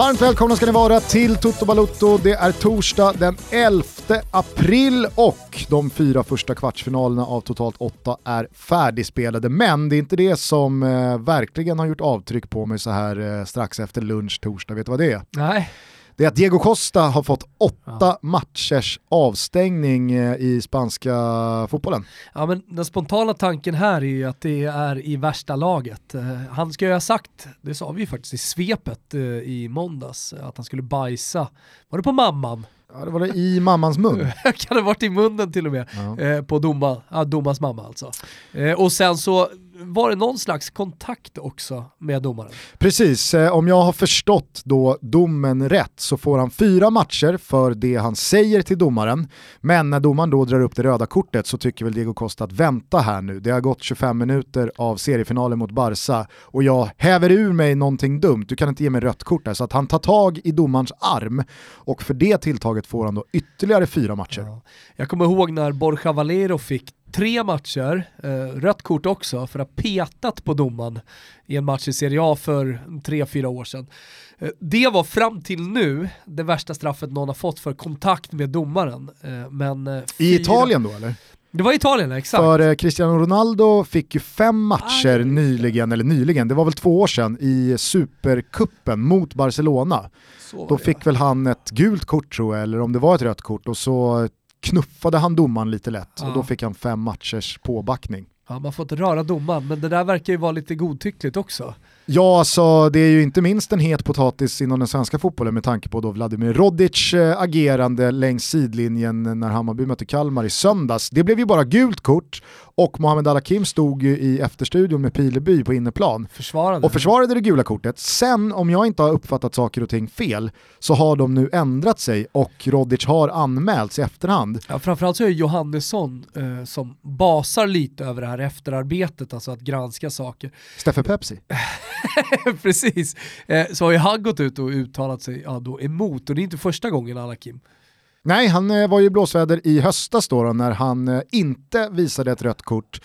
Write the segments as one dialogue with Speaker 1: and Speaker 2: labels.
Speaker 1: Varmt välkomna ska ni vara till Toto Balotto. Det är torsdag den 11 april och de fyra första kvartsfinalerna av totalt åtta är färdigspelade. Men det är inte det som eh, verkligen har gjort avtryck på mig så här eh, strax efter lunch torsdag. Vet du vad det är?
Speaker 2: Nej
Speaker 1: det är att Diego Costa har fått åtta ja. matchers avstängning eh, i spanska fotbollen.
Speaker 2: Ja men den spontana tanken här är ju att det är i värsta laget. Eh, han ska ju ha sagt, det sa vi ju faktiskt i svepet eh, i måndags, att han skulle bajsa, var det på mamman?
Speaker 1: Ja det var det i mammans mun.
Speaker 2: kan ha varit i munnen till och med, ja. på Doma, ja, Domas mamma alltså. och sen så var det någon slags kontakt också med domaren?
Speaker 1: Precis, eh, om jag har förstått då domen rätt så får han fyra matcher för det han säger till domaren. Men när domaren då drar upp det röda kortet så tycker väl Diego Costa att vänta här nu. Det har gått 25 minuter av seriefinalen mot Barca och jag häver ur mig någonting dumt, du kan inte ge mig rött kort där. Så att han tar tag i domarens arm och för det tilltaget får han då ytterligare fyra matcher. Ja.
Speaker 2: Jag kommer ihåg när Borja Valero fick tre matcher, eh, rött kort också, för att ha petat på domaren i en match i Serie A för tre, fyra år sedan. Eh, det var fram till nu det värsta straffet någon har fått för kontakt med domaren. Eh, men,
Speaker 1: eh, I Italien då eller?
Speaker 2: Det var Italien, exakt.
Speaker 1: För eh, Cristiano Ronaldo fick ju fem matcher Aj. nyligen, eller nyligen, det var väl två år sedan, i Supercupen mot Barcelona. Då fick väl han ett gult kort tror jag, eller om det var ett rött kort, och så knuffade han domaren lite lätt ja. och då fick han fem matchers påbackning.
Speaker 2: Ja, man får inte röra domaren, men det där verkar ju vara lite godtyckligt också.
Speaker 1: Ja, alltså det är ju inte minst en het potatis inom den svenska fotbollen med tanke på då Vladimir Rodic äh, agerande längs sidlinjen när Hammarby mötte Kalmar i söndags. Det blev ju bara gult kort och Mohamed Al-Hakim stod ju i efterstudion med Pileby på inneplan
Speaker 2: försvarade.
Speaker 1: och försvarade det gula kortet. Sen, om jag inte har uppfattat saker och ting fel, så har de nu ändrat sig och Rodic har anmälts i efterhand.
Speaker 2: Ja, framförallt så är det Johannesson eh, som basar lite över det här efterarbetet, alltså att granska saker.
Speaker 1: Steffe Pepsi.
Speaker 2: Precis, eh, så har ju han gått ut och uttalat sig ja, då emot och det är inte första gången Al-Hakim.
Speaker 1: Nej, han eh, var ju blåsväder i höstas då, då när han eh, inte visade ett rött kort.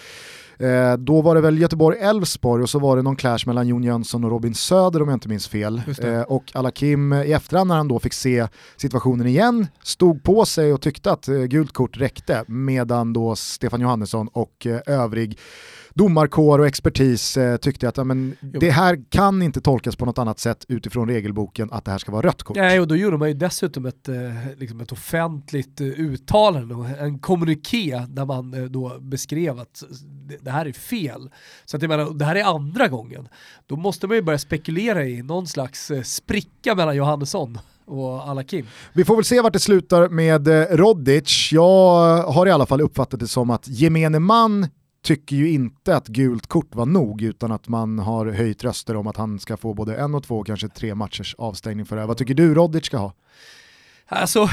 Speaker 1: Eh, då var det väl Göteborg-Elfsborg och så var det någon clash mellan Jon Jönsson och Robin Söder om jag inte minns fel. Eh, och Alakim i efterhand när han då fick se situationen igen stod på sig och tyckte att eh, gult kort räckte medan då Stefan Johannesson och eh, övrig domarkår och expertis eh, tyckte att ja, men, det här kan inte tolkas på något annat sätt utifrån regelboken att det här ska vara rött kort.
Speaker 2: Nej, och då gjorde man ju dessutom ett, eh, liksom ett offentligt eh, uttalande, en kommuniké där man eh, då beskrev att det, det, här är fel. Så att jag menar, det här är andra gången. Då måste man ju börja spekulera i någon slags eh, spricka mellan Johannesson och Alakim.
Speaker 1: Vi får väl se vart det slutar med eh, Rodic. Jag har i alla fall uppfattat det som att gemene man tycker ju inte att gult kort var nog utan att man har höjt röster om att han ska få både en och två, kanske tre matchers avstängning för det. Vad tycker du Rodic ska ha?
Speaker 2: Alltså,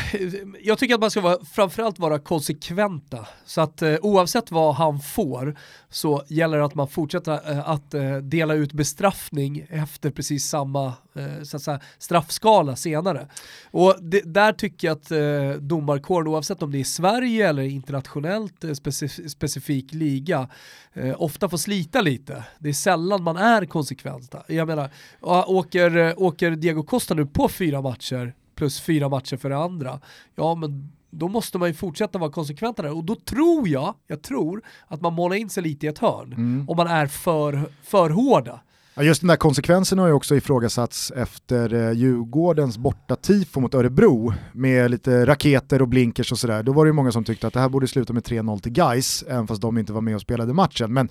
Speaker 2: jag tycker att man ska vara, framförallt vara konsekventa. Så att eh, oavsett vad han får så gäller det att man fortsätter eh, att eh, dela ut bestraffning efter precis samma eh, så att säga, straffskala senare. Och det, där tycker jag att eh, domarkåren, oavsett om det är Sverige eller internationellt eh, specif specifik liga, eh, ofta får slita lite. Det är sällan man är konsekventa. Jag menar, åker, eh, åker Diego Costa nu på fyra matcher plus fyra matcher för det andra, ja men då måste man ju fortsätta vara konsekventa där och då tror jag, jag tror att man målar in sig lite i ett hörn mm. om man är för, för hårda.
Speaker 1: Ja, just den där konsekvensen har ju också ifrågasatts efter eh, Djurgårdens borta tifo mot Örebro med lite raketer och blinkers och sådär. Då var det ju många som tyckte att det här borde sluta med 3-0 till Gais, även fast de inte var med och spelade matchen. Men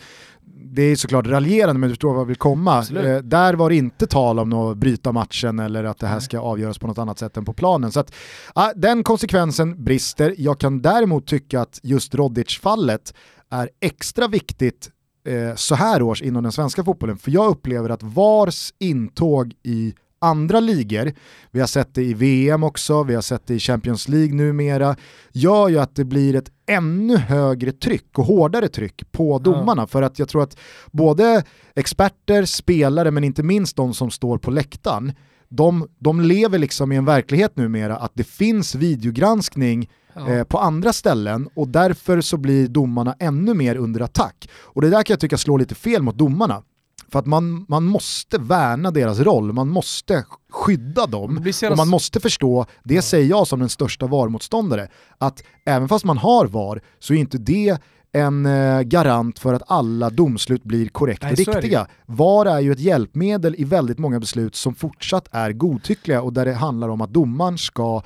Speaker 1: det är såklart raljerande, men du förstår vad jag vill komma. Eh, där var det inte tal om att bryta matchen eller att det här ska avgöras på något annat sätt än på planen. Så att, ah, den konsekvensen brister. Jag kan däremot tycka att just Rodic-fallet är extra viktigt eh, så här års inom den svenska fotbollen. För jag upplever att VARs intåg i andra ligor, vi har sett det i VM också, vi har sett det i Champions League numera, gör ju att det blir ett ännu högre tryck och hårdare tryck på domarna. Ja. För att jag tror att både experter, spelare, men inte minst de som står på läktaren, de, de lever liksom i en verklighet numera att det finns videogranskning ja. eh, på andra ställen och därför så blir domarna ännu mer under attack. Och det där kan jag tycka slår lite fel mot domarna. För att man, man måste värna deras roll, man måste skydda dem och man måste förstå, det ja. säger jag som den största VAR-motståndare, att även fast man har VAR så är inte det en eh, garant för att alla domslut blir korrekta och riktiga. VAR är ju ett hjälpmedel i väldigt många beslut som fortsatt är godtyckliga och där det handlar om att domaren ska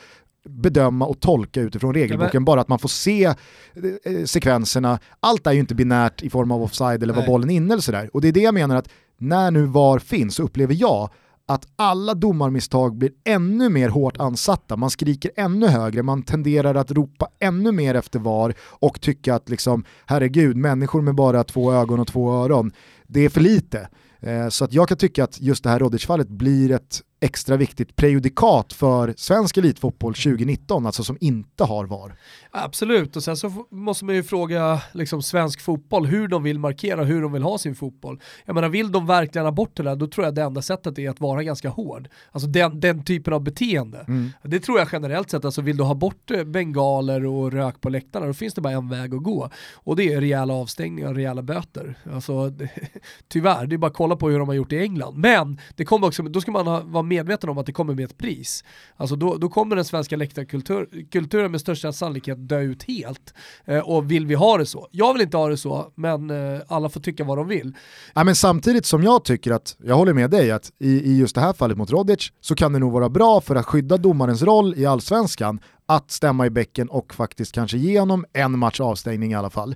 Speaker 1: bedöma och tolka utifrån regelboken, ja, men... bara att man får se eh, sekvenserna. Allt är ju inte binärt i form av offside eller var bollen inne eller sådär. Och det är det jag menar att när nu VAR finns så upplever jag att alla domarmisstag blir ännu mer hårt ansatta, man skriker ännu högre, man tenderar att ropa ännu mer efter VAR och tycka att liksom, herregud, människor med bara två ögon och två öron, det är för lite. Eh, så att jag kan tycka att just det här Rodic-fallet blir ett extra viktigt prejudikat för svensk elitfotboll 2019, alltså som inte har VAR.
Speaker 2: Absolut, och sen så måste man ju fråga liksom, svensk fotboll hur de vill markera, hur de vill ha sin fotboll. Jag menar, vill de verkligen ha bort det där, då tror jag det enda sättet är att vara ganska hård. Alltså den, den typen av beteende. Mm. Det tror jag generellt sett, alltså vill du ha bort eh, bengaler och rök på läktarna, då finns det bara en väg att gå. Och det är rejäla avstängningar och rejäla böter. Alltså, det, tyvärr, det är bara att kolla på hur de har gjort i England. Men det kommer också, då ska man ha, vara medveten om att det kommer med ett pris. Alltså då, då kommer den svenska läktarkulturen med största sannolikhet dö ut helt. Eh, och vill vi ha det så? Jag vill inte ha det så, men eh, alla får tycka vad de vill.
Speaker 1: Ja, men samtidigt som jag tycker att, jag håller med dig, att i, i just det här fallet mot Rodic så kan det nog vara bra för att skydda domarens roll i allsvenskan att stämma i bäcken och faktiskt kanske ge honom en match avstängning i alla fall.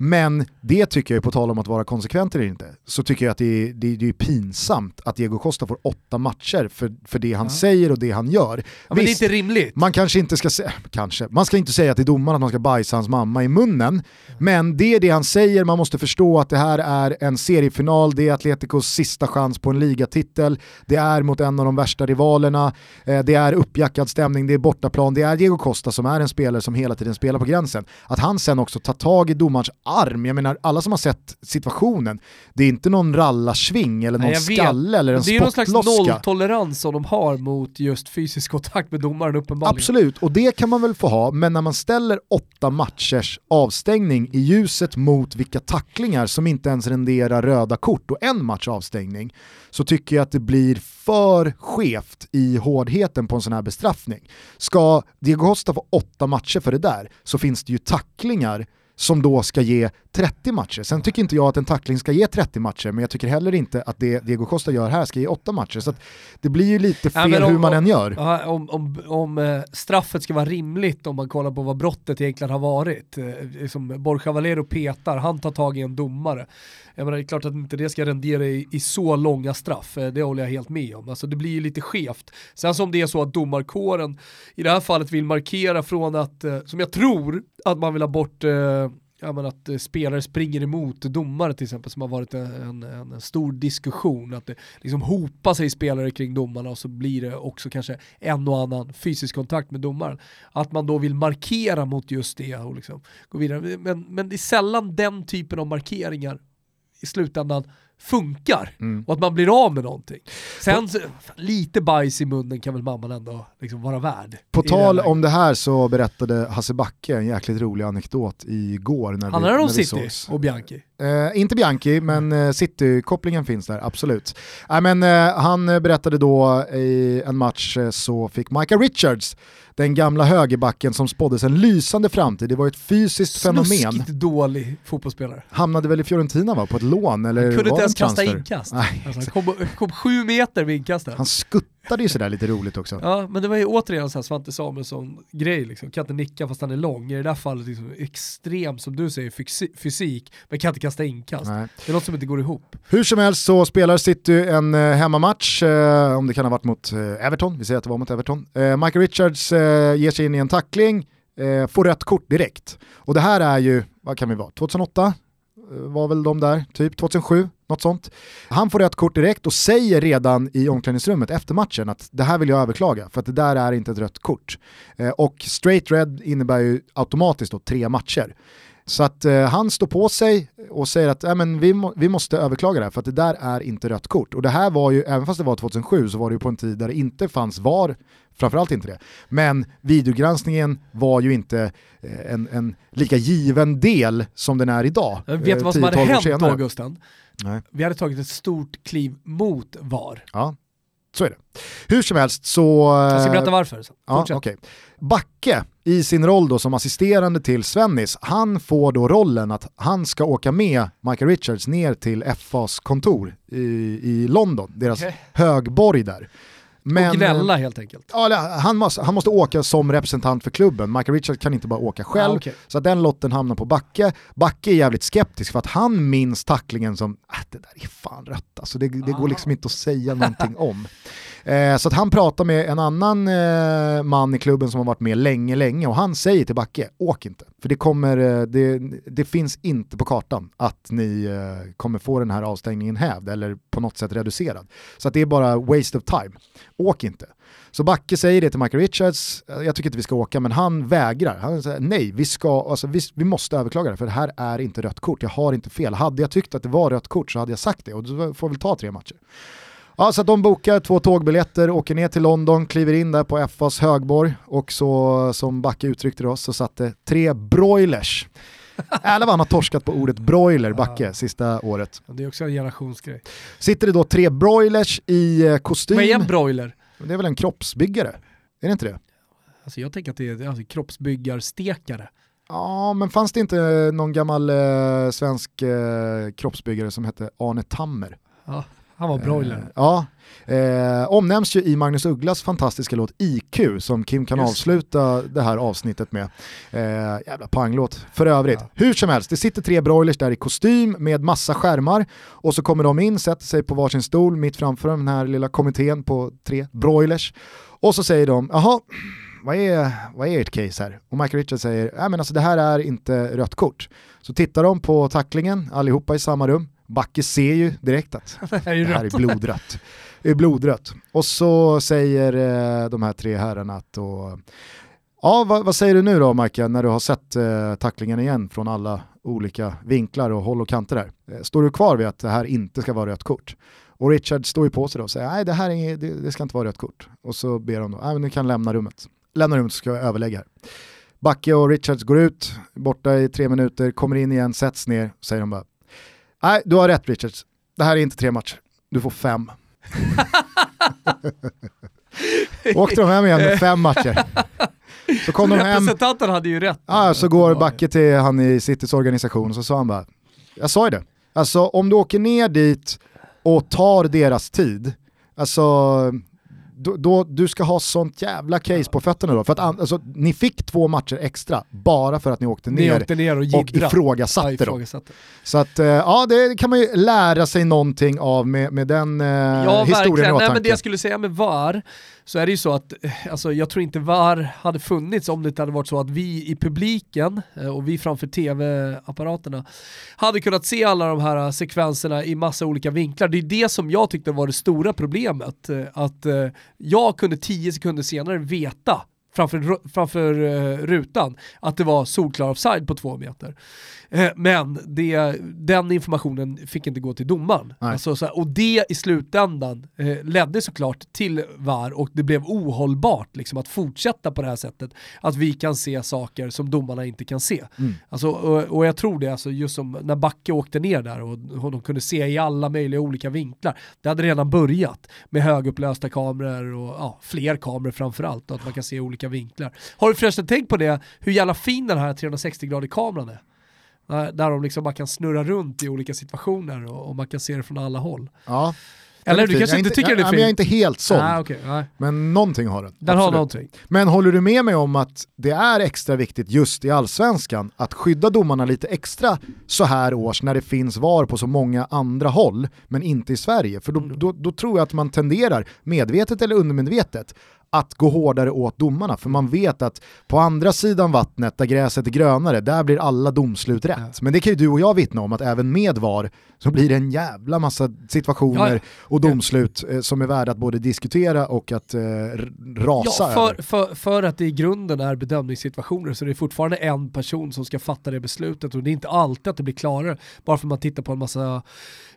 Speaker 1: Men det tycker jag, på tal om att vara konsekvent eller inte, så tycker jag att det är, det, det är pinsamt att Diego Costa får åtta matcher för, för det han ja. säger och det han gör.
Speaker 2: Ja, men Visst, det är inte rimligt.
Speaker 1: Man kanske inte ska säga, kanske, man ska inte säga till domaren att man ska bajsa hans mamma i munnen, men det är det han säger, man måste förstå att det här är en seriefinal, det är Atleticos sista chans på en ligatitel, det är mot en av de värsta rivalerna, eh, det är uppjackad stämning, det är bortaplan, det är Diego Costa som är en spelare som hela tiden spelar på gränsen. Att han sen också tar tag i domarens arm. Jag menar, alla som har sett situationen, det är inte någon rallarsving eller någon Nej, skalle eller en spottloska.
Speaker 2: Det är någon slags nolltolerans som de har mot just fysisk kontakt med domaren uppenbarligen.
Speaker 1: Absolut, och det kan man väl få ha, men när man ställer åtta matchers avstängning i ljuset mot vilka tacklingar som inte ens renderar röda kort och en match avstängning, så tycker jag att det blir för skevt i hårdheten på en sån här bestraffning. Ska Diego Costa få åtta matcher för det där så finns det ju tacklingar som då ska ge 30 matcher. Sen tycker inte jag att en tackling ska ge 30 matcher, men jag tycker heller inte att det Diego Costa gör här ska ge 8 matcher. Så det blir ju lite fel ja, om, hur man än gör.
Speaker 2: Om, om, om eh, straffet ska vara rimligt om man kollar på vad brottet egentligen har varit. Eh, som Borja Valero petar, han tar tag i en domare. Jag menar, det är klart att inte det ska rendera i, i, så långa straff, eh, det håller jag helt med om. Alltså det blir ju lite skevt. Sen som det är så att domarkåren i det här fallet vill markera från att, som jag tror, att man vill ha bort ja, men att eh, spelare springer emot domare till exempel som har varit en, en, en, stor diskussion. Att det liksom hopar sig spelare kring domarna och så blir det också kanske en och annan fysisk kontakt med domaren. Att man då vill markera mot just det och liksom gå vidare. Men, men det är sällan den typen av markeringar i slutändan funkar mm. och att man blir av med någonting. Sen lite bajs i munnen kan väl mamman ändå liksom vara värd.
Speaker 1: På tal det om det här så berättade Hasse Backe en jäkligt rolig anekdot igår. När
Speaker 2: Handlar
Speaker 1: det
Speaker 2: om City sågs. och Bianchi?
Speaker 1: Eh, inte Bianchi, men eh, City-kopplingen finns där, absolut. Eh, men, eh, han berättade då i en match eh, så fick Micah Richards den gamla högerbacken som spåddes en lysande framtid. Det var ett fysiskt
Speaker 2: Snuskigt
Speaker 1: fenomen.
Speaker 2: dålig fotbollsspelare.
Speaker 1: Hamnade väl i Fiorentina va, på ett lån? Eller
Speaker 2: han kunde inte ens kasta inkast. Alltså, han kom, kom sju meter vid inkastet.
Speaker 1: Han skuttade ju sådär lite roligt också.
Speaker 2: Ja, men det var ju återigen så här Svante Samuelsson-grej liksom. Kan inte nicka fast han är lång. I det där fallet liksom extrem, som du säger, fysik, men kan inte kasta inkast. Nej. Det är något som inte går ihop.
Speaker 1: Hur som helst så spelar City en eh, hemmamatch, eh, om det kan ha varit mot eh, Everton, vi säger att det var mot Everton. Eh, Michael Richards eh, Eh, ger sig in i en tackling, eh, får rött kort direkt. Och det här är ju, vad kan vi vara, 2008? Eh, var väl de där, typ 2007, något sånt. Han får rätt kort direkt och säger redan i omklädningsrummet efter matchen att det här vill jag överklaga för att det där är inte ett rött kort. Eh, och straight red innebär ju automatiskt då tre matcher. Så att eh, han står på sig och säger att äh, men vi, må, vi måste överklaga det här för att det där är inte rött kort. Och det här var ju, även fast det var 2007 så var det ju på en tid där det inte fanns VAR framförallt inte det. Men videogranskningen var ju inte eh, en, en lika given del som den är idag.
Speaker 2: Vet du vad som
Speaker 1: eh,
Speaker 2: hade
Speaker 1: 10-12 år
Speaker 2: hänt
Speaker 1: senare.
Speaker 2: då Gusten?
Speaker 1: Nej.
Speaker 2: Vi hade tagit ett stort kliv mot VAR.
Speaker 1: Ja, så är det. Hur som helst så...
Speaker 2: Jag ska
Speaker 1: eh,
Speaker 2: berätta varför.
Speaker 1: Ja, okej. Backe i sin roll då som assisterande till Svennis, han får då rollen att han ska åka med Michael Richards ner till FAs kontor i, i London, deras
Speaker 2: Okej.
Speaker 1: högborg där.
Speaker 2: Och gnälla helt enkelt.
Speaker 1: Ja, han, måste, han måste åka som representant för klubben, Michael Richards kan inte bara åka själv.
Speaker 2: Ah, okej.
Speaker 1: Så den lotten hamnar på Backe. Backe är jävligt skeptisk för att han minns tacklingen som, äh, det där är fan rött alltså, det, det går liksom inte att säga någonting om. Eh, så att han pratar med en annan eh, man i klubben som har varit med länge, länge och han säger till Backe, åk inte. För det, kommer, eh, det, det finns inte på kartan att ni eh, kommer få den här avstängningen hävd eller på något sätt reducerad. Så att det är bara waste of time. Åk inte. Så Backe säger det till Michael Richards, eh, jag tycker inte vi ska åka, men han vägrar. Han säger nej, vi, ska, alltså, vi, vi måste överklaga det för det här är inte rött kort, jag har inte fel. Hade jag tyckt att det var rött kort så hade jag sagt det och då får vi ta tre matcher. Ja, så att de bokar två tågbiljetter, åker ner till London, kliver in där på FAs högborg och så som Backe uttryckte det oss så satt det tre broilers. Jävlar vad han har torskat på ordet broiler, Backe, sista året.
Speaker 2: Det är också en generationsgrej.
Speaker 1: Sitter det då tre broilers i eh, kostym?
Speaker 2: Vad är en broiler?
Speaker 1: Det är väl en kroppsbyggare? Är det inte det?
Speaker 2: Alltså jag tänker att det är alltså, kroppsbyggarstekare.
Speaker 1: Ja, men fanns det inte någon gammal eh, svensk eh, kroppsbyggare som hette Arne Tammer?
Speaker 2: Ja, han var broiler.
Speaker 1: Eh, ja, eh, omnämns ju i Magnus Ugglas fantastiska låt IQ som Kim kan
Speaker 2: Just
Speaker 1: avsluta det här avsnittet med. Eh, jävla panglåt för övrigt.
Speaker 2: Ja.
Speaker 1: Hur som helst, det sitter tre broilers där i kostym med massa skärmar och så kommer de in, sätter sig på varsin stol mitt framför den här lilla kommittén på tre broilers och så säger de, jaha, vad är, vad är ert case här? Och Michael Richards säger, nej men alltså det här är inte rött kort. Så tittar de på tacklingen, allihopa i samma rum. Backe ser ju direkt att
Speaker 2: Det här är
Speaker 1: blodrött. Det är blodrött. Och så säger eh, de här tre herrarna att då, ja vad, vad säger du nu då Michael när du har sett eh, tacklingen igen från alla olika vinklar och håll och kanter där? Eh, står du kvar vid att det här inte ska vara rött kort? Och Richard står ju på sig då och säger nej det här är det, det ska inte vara rött kort. Och så ber de då, nej men du kan lämna rummet. Lämna rummet så ska jag överlägga här. Backe och Richards går ut, borta i tre minuter, kommer in igen, sätts ner, säger de bara Nej, du har rätt Richards. Det här är inte tre matcher. Du får fem. Åkte de hem igen med fem matcher. Så kom de hem,
Speaker 2: Representanten hade ju rätt.
Speaker 1: ah, så går Backe till han i Citys organisation och så sa han bara, jag sa ju det. Alltså om du åker ner dit och tar deras tid, alltså då, då, du ska ha sånt jävla case på fötterna då. För att alltså, ni fick två matcher extra bara för att ni åkte
Speaker 2: Ni
Speaker 1: ner
Speaker 2: åkte ner och
Speaker 1: och
Speaker 2: jiddra.
Speaker 1: ifrågasatte
Speaker 2: Ja,
Speaker 1: dem.
Speaker 2: ifrågasatte.
Speaker 1: Så att, eh, ja det kan man ju lära sig någonting av med, med den eh,
Speaker 2: Ja,
Speaker 1: historien i
Speaker 2: verkligen. Nej,
Speaker 1: åtanke.
Speaker 2: men det jag skulle säga med VAR, så är det ju så att eh, alltså, jag tror inte VAR hade funnits om det inte hade varit så att vi i publiken eh, och vi framför tv-apparaterna hade kunnat se alla de här eh, sekvenserna i massa olika vinklar. Det är det som jag tyckte var det stora problemet. Att jag kunde tio sekunder senare veta framför, framför rutan att det var solklar offside på två meter. Eh, men det, den informationen fick inte gå till domaren. Alltså, så här, och det i slutändan eh, ledde såklart till VAR och det blev ohållbart liksom, att fortsätta på det här sättet. Att vi kan se saker som domarna inte kan se.
Speaker 1: Mm.
Speaker 2: Alltså, och, och jag tror det, alltså, just som när Backe åkte ner där och, och de kunde se i alla möjliga olika vinklar. Det hade redan börjat med högupplösta kameror och ja, fler kameror framförallt och att man kan se olika vinklar. Har du förresten tänkt på det, hur jävla fin den här 360-gradig kameran är? Där, där de liksom, man kan snurra runt i olika situationer och, och man kan se det från alla håll.
Speaker 1: Ja.
Speaker 2: Eller du kanske inte tycker
Speaker 1: jag,
Speaker 2: den är
Speaker 1: ja,
Speaker 2: fin?
Speaker 1: men Jag är inte helt såld,
Speaker 2: Nej, okej, nej.
Speaker 1: men någonting har den.
Speaker 2: Den har någonting.
Speaker 1: Men håller du med mig om att det är extra viktigt just i allsvenskan att skydda domarna lite extra så här års när det finns VAR på så många andra håll, men inte i Sverige? För då,
Speaker 2: Mm.
Speaker 1: då, då tror jag att man tenderar, medvetet eller undermedvetet, att gå hårdare åt domarna. För man vet att på andra sidan vattnet, där gräset är grönare, där blir alla domslut rätt.
Speaker 2: Ja.
Speaker 1: Men det kan ju du och jag vittna om att även med VAR så blir det en jävla massa situationer
Speaker 2: Ja,
Speaker 1: och domslut eh, som är värda att både diskutera och att eh, rasa
Speaker 2: Ja,
Speaker 1: över.
Speaker 2: för, för, för att det i grunden är bedömningssituationer så det är fortfarande en person som ska fatta det beslutet och det är inte alltid att det blir klarare bara för att man tittar på en massa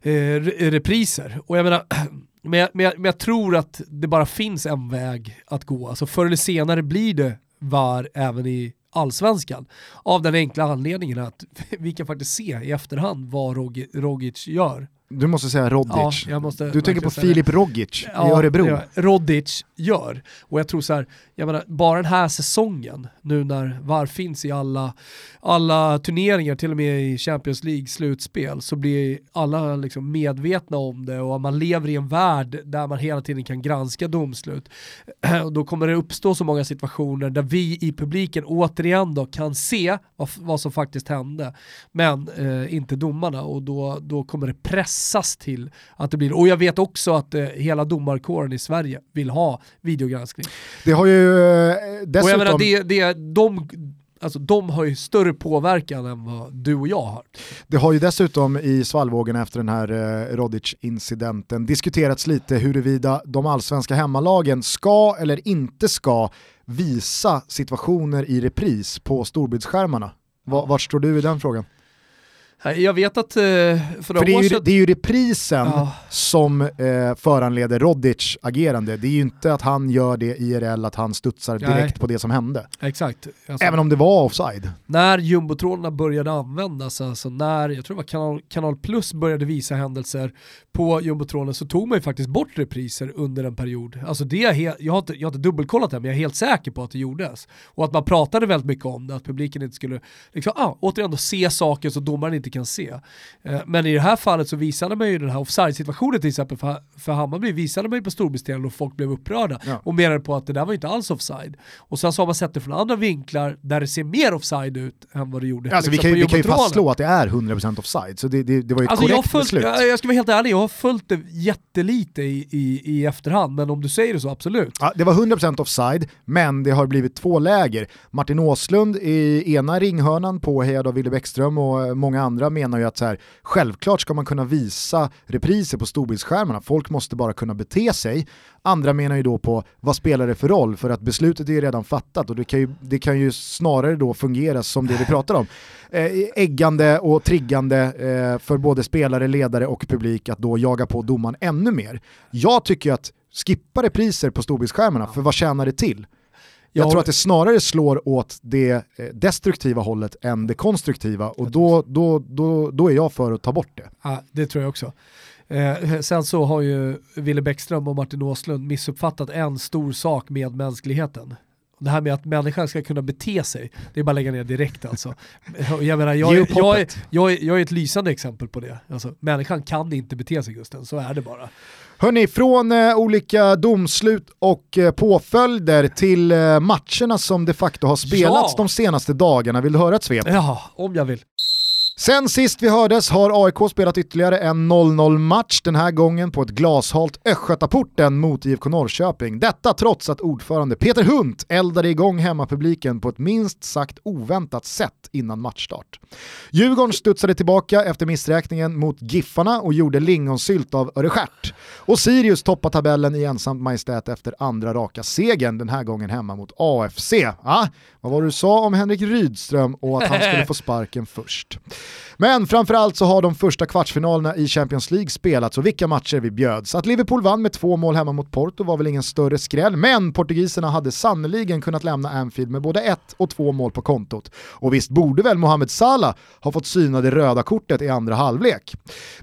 Speaker 2: eh, re- repriser. Och jag menar, Men jag, men, jag, men jag tror att det bara finns en väg att gå. Alltså förr eller senare blir det VAR även i allsvenskan. Av den enkla anledningen att vi kan faktiskt se i efterhand vad Rogic gör.
Speaker 1: Du måste säga Rodic.
Speaker 2: Ja, måste
Speaker 1: du tänker på Filip Rogic ja, i Örebro. Ja,
Speaker 2: Rodic gör. Och jag tror så här, jag menar, bara den här säsongen, nu när VAR finns i alla, alla turneringar, till och med i Champions League slutspel, så blir alla liksom medvetna om det och man lever i en värld där man hela tiden kan granska domslut. Och då kommer det uppstå så många situationer där vi i publiken återigen då kan se vad, vad som faktiskt hände, men eh, inte domarna och då, då kommer det pressas till att det blir, och jag vet också att eh, hela domarkåren i Sverige vill ha videogranskning.
Speaker 1: Det har ju dessutom... Och jag menar,
Speaker 2: det, det, de, alltså, de har ju större påverkan än vad du och jag har.
Speaker 1: Det har ju dessutom i svallvågen efter den här eh, Rodic-incidenten diskuterats lite huruvida de allsvenska hemmalagen ska eller inte ska visa situationer i repris på storbildsskärmarna. Vart står du i den frågan?
Speaker 2: Jag vet att eh, för,
Speaker 1: för det, är ju, sedan... det är ju reprisen ja. som eh, föranleder Rodic agerande. Det är ju inte att han gör det IRL, att han studsar direkt Nej. på det som hände.
Speaker 2: Exakt.
Speaker 1: Alltså, Även om det var offside.
Speaker 2: När jumbotrådarna började användas, alltså när, jag tror det var Kanal, Kanal Plus började visa händelser på jumbotråden så tog man ju faktiskt bort repriser under en period. Alltså det är helt, jag, har inte, jag har inte dubbelkollat det men jag är helt säker på att det gjordes. Och att man pratade väldigt mycket om det, att publiken inte skulle, liksom, ah, återigen då se saker som domaren inte kan se. Eh, men i det här fallet så visade man ju den här offside-situationen till exempel för, för Hammarby, visade man ju på storbildsdelen och folk blev upprörda ja. och menade på att det där var inte alls offside. Och sen så har man sett det från andra vinklar där det ser mer offside ut än vad det gjorde.
Speaker 1: Alltså liksom vi, kan ju, vi kan ju fastslå att det är 100% offside, så det, det, det var ju ett alltså korrekt
Speaker 2: följt,
Speaker 1: beslut.
Speaker 2: Jag, jag ska vara helt ärlig, jag har följt det jättelite i, i, i efterhand, men om du säger det så absolut.
Speaker 1: Ja, det var 100% offside, men det har blivit två läger. Martin Åslund i ena ringhörnan påhejad av Wille Bäckström och många andra menar ju att så här, självklart ska man kunna visa repriser på storbildsskärmarna, folk måste bara kunna bete sig. Andra menar ju då på vad spelar det för roll, för att beslutet är ju redan fattat och det kan ju, det kan ju snarare då fungera som det vi pratar om. Eh, äggande och triggande eh, för både spelare, ledare och publik att då jaga på domaren ännu mer. Jag tycker att skippa repriser på storbildsskärmarna, för vad tjänar det till? Jag tror att det snarare slår åt det eh, destruktiva hållet än det konstruktiva och då, då, då, då är jag för att ta bort det.
Speaker 2: Ja, det tror jag också. Eh, sen så har ju Wille Bäckström och Martin Åslund missuppfattat en stor sak med mänskligheten. Det här med att människan ska kunna bete sig, det är bara att lägga ner direkt alltså. Jag, menar, jag, jag, jag, är, jag, är, jag är ett lysande exempel på det. Alltså, människan kan inte bete sig Gusten, så är det bara.
Speaker 1: Hörni, från eh, olika domslut och eh, påföljder till eh, matcherna som de facto har spelats ja. de senaste dagarna. Vill du höra ett svep?
Speaker 2: Ja, om jag vill.
Speaker 1: Sen sist vi hördes har AIK spelat ytterligare en 0-0 match, den här gången på ett glashalt Östgötaporten mot IFK Norrköping. Detta trots att ordförande Peter Hunt eldade igång hemmapubliken på ett minst sagt oväntat sätt innan matchstart. Djurgården studsade tillbaka efter missräkningen mot Giffarna och gjorde lingonsylt av Örestjärt. Och Sirius toppar tabellen i ensamt majestät efter andra raka segern, den här gången hemma mot AFC. Ah, vad var det du sa om Henrik Rydström och att han skulle få sparken först? Men framförallt så har de första kvartsfinalerna i Champions League spelats och vilka matcher vi bjöds. Att Liverpool vann med två mål hemma mot Porto var väl ingen större skräll, men portugiserna hade sannoliken kunnat lämna Anfield med både ett och två mål på kontot. Och visst borde väl Mohamed Salah ha fått syna det röda kortet i andra halvlek.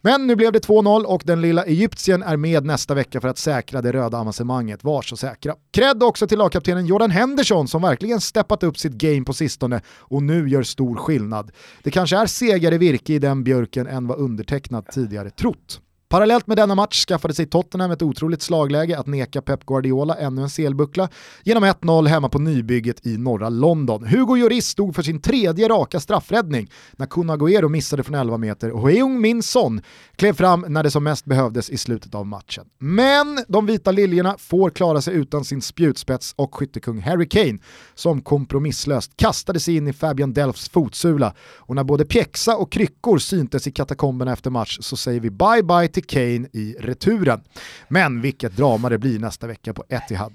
Speaker 1: Men nu blev det 2-0 och den lilla egyptien är med nästa vecka för att säkra det röda avancemanget, var så säkra. Kredd också till lagkaptenen Jordan Henderson som verkligen steppat upp sitt game på sistone och nu gör stor skillnad. Det kanske är segare virke i den björken än vad undertecknat tidigare trott. Parallellt med denna match skaffade sig Tottenham ett otroligt slagläge att neka Pep Guardiola ännu en selbuckla genom 1-0 hemma på nybygget i norra London. Hugo Lloris stod för sin tredje raka straffräddning när Kun Agüero missade från 11 meter och Heung Min Son klev fram när det som mest behövdes i slutet av matchen. Men de vita liljorna får klara sig utan sin spjutspets och skyttekung Harry Kane som kompromisslöst kastade sig in i Fabian Delfs fotsula och när både pjäxa och kryckor syntes i katakomberna efter match så säger vi bye bye till Kane i returen. Men vilket drama det blir nästa vecka på Etihad.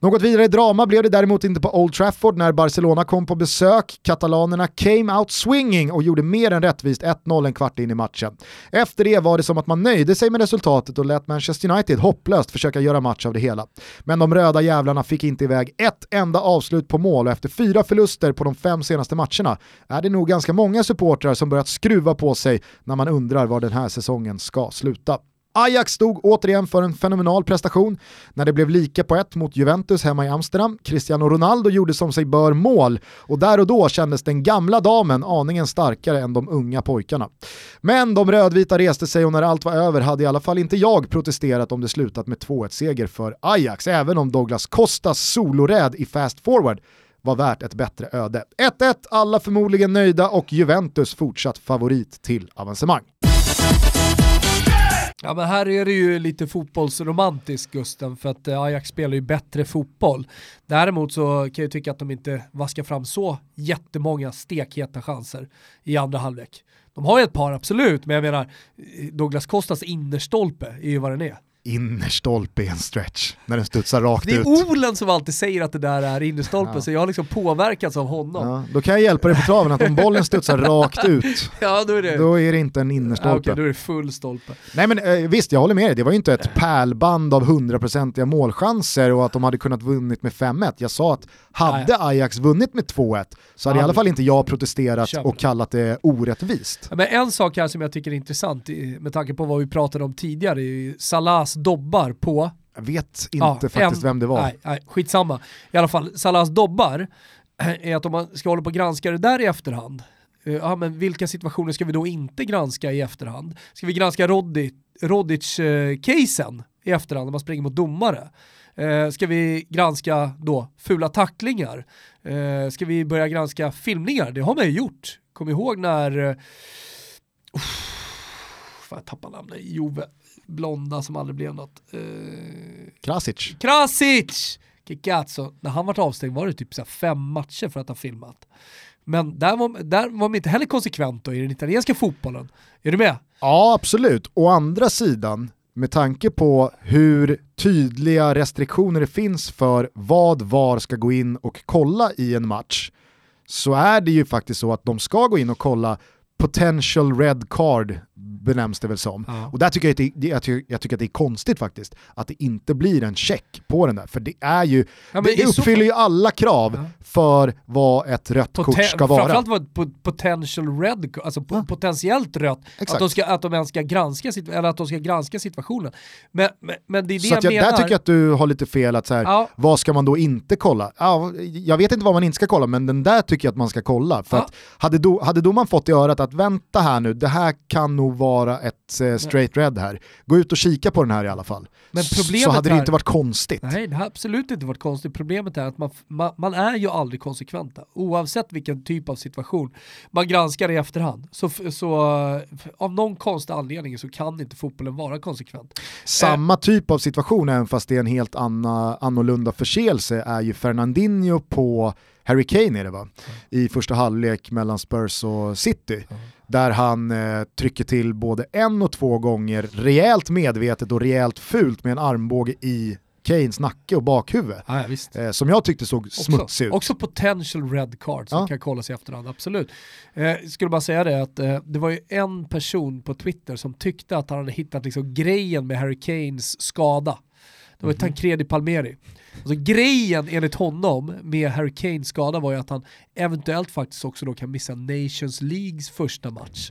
Speaker 1: Något vidare drama blev det däremot inte på Old Trafford när Barcelona kom på besök. Katalanerna came out swinging och gjorde mer än rättvist 1-0 en kvart in i matchen. Efter det var det som att man nöjde sig med resultatet och lät Manchester United hopplöst försöka göra match av det hela. Men de röda jävlarna fick inte iväg ett enda avslut på mål och efter fyra förluster på de fem senaste matcherna är det nog ganska många supportrar som börjat skruva på sig när man undrar var den här säsongen ska sluta. Ajax stod återigen för en fenomenal prestation när det blev lika på ett mot Juventus hemma i Amsterdam. Cristiano Ronaldo gjorde som sig bör mål och där och då kändes den gamla damen aningen starkare än de unga pojkarna. Men de rödvita reste sig och när allt var över hade i alla fall inte jag protesterat om det slutat med 2-1-seger för Ajax, även om Douglas Costas soloräd i fast forward var värt ett bättre öde. 1-1, alla förmodligen nöjda och Juventus fortsatt favorit till avancemang.
Speaker 2: Ja men här är det ju lite fotbollsromantiskt Gusten för att eh, Ajax spelar ju bättre fotboll. Däremot så kan jag tycka att de inte vaskar fram så jättemånga stekheta chanser i andra halvlek. De har ju ett par absolut, men jag menar eh, Douglas Costas innerstolpe är ju vad den är
Speaker 1: innerstolpe i en stretch när den studsar rakt ut.
Speaker 2: Det är ut. Olen som alltid säger att det där är innerstolpe ja. så jag har liksom påverkats av honom. Ja,
Speaker 1: då kan jag hjälpa dig på traven att om bollen studsar rakt ut,
Speaker 2: ja, då, är det...
Speaker 1: då är det inte en innerstolpe. Ja,
Speaker 2: okay, då är det full stolpe.
Speaker 1: Nej men eh, visst, jag håller med dig, det var ju inte ett pärlband av hundraprocentiga målchanser och att de hade kunnat vunnit med 5-1. Jag sa att hade Ajax vunnit med 2-1 så hade i alla fall inte jag protesterat och kallat det orättvist.
Speaker 2: Men en sak här som jag tycker är intressant med tanke på vad vi pratade om tidigare, Salahs dobbar på
Speaker 1: jag vet inte ja, faktiskt en, vem det var.
Speaker 2: Nej, nej, skitsamma. I alla fall, Salahs dobbar är att om man ska hålla på och granska det där i efterhand, eh, ja, men vilka situationer ska vi då inte granska i efterhand? Ska vi granska Rodic-casen i efterhand när man springer mot domare? Eh, ska vi granska då fula tacklingar? Eh, ska vi börja granska filmningar? Det har man ju gjort. Kom ihåg när, uh, fan jag tappar namnet, Jove, blonda som aldrig blev något. Uh,
Speaker 1: Krasic.
Speaker 2: Krasic! Kikazzo. När han var avstängd var det typ så fem matcher för att ha filmat. Men där var, där var man inte heller konsekvent då i den italienska fotbollen. Är du med?
Speaker 1: Ja, absolut. Å andra sidan, med tanke på hur tydliga restriktioner det finns för vad VAR ska gå in och kolla i en match, så är det ju faktiskt så att de ska gå in och kolla potential red card benämns det väl som. Ja. Och där tycker jag, att det, jag, tycker, jag tycker att det är konstigt faktiskt, att det inte blir en check på den där. För det är ju, ja, det, det uppfyller ju alla krav ja. för vad ett rött Poten kort ska vara.
Speaker 2: Framförallt vad ett potential red, alltså potentiellt rött, att de, ska, att de ens ska granska, eller att de ska granska situationen. Men, men, men det är det så
Speaker 1: jag, jag menar. Där tycker jag att du har lite fel, att så här, vad ska man då inte kolla? Ja, jag vet inte vad man inte ska kolla, men den där tycker jag att man ska kolla. För att hade, do, hade domaren fått i örat att vänta här nu, det här kan nog vara ett eh, straight red här. Gå ut och kika på den här i alla fall. Men problemet så hade det inte varit konstigt.
Speaker 2: Nej, det har absolut inte varit konstigt. Problemet är att man, man, man, är ju aldrig konsekventa. Oavsett vilken typ av situation man granskar i efterhand. Så, så av någon konstig anledning så kan inte fotbollen vara konsekvent.
Speaker 1: Samma eh. typ av situation, även fast det är en helt anna, annorlunda förseelse, är ju Fernandinho på Harry Kane är det va? I första halvlek mellan Spurs och City. Där han eh, trycker till både en och två gånger rejält medvetet och rejält fult med en armbåge i Kanes nacke och bakhuvud.
Speaker 2: Ja,
Speaker 1: eh, som jag tyckte såg smutsig ut.
Speaker 2: Också potential red card som ja. kan kollas i efterhand, absolut. Eh, skulle bara säga det att eh, det var ju en person på Twitter som tyckte att han hade hittat liksom grejen med Harry Kanes skada. Det var mm -hmm. Tancredi Palmeri. Alltså grejen enligt honom med Harry Kanes skada var ju att han eventuellt faktiskt också då kan missa Nations Leagues första match.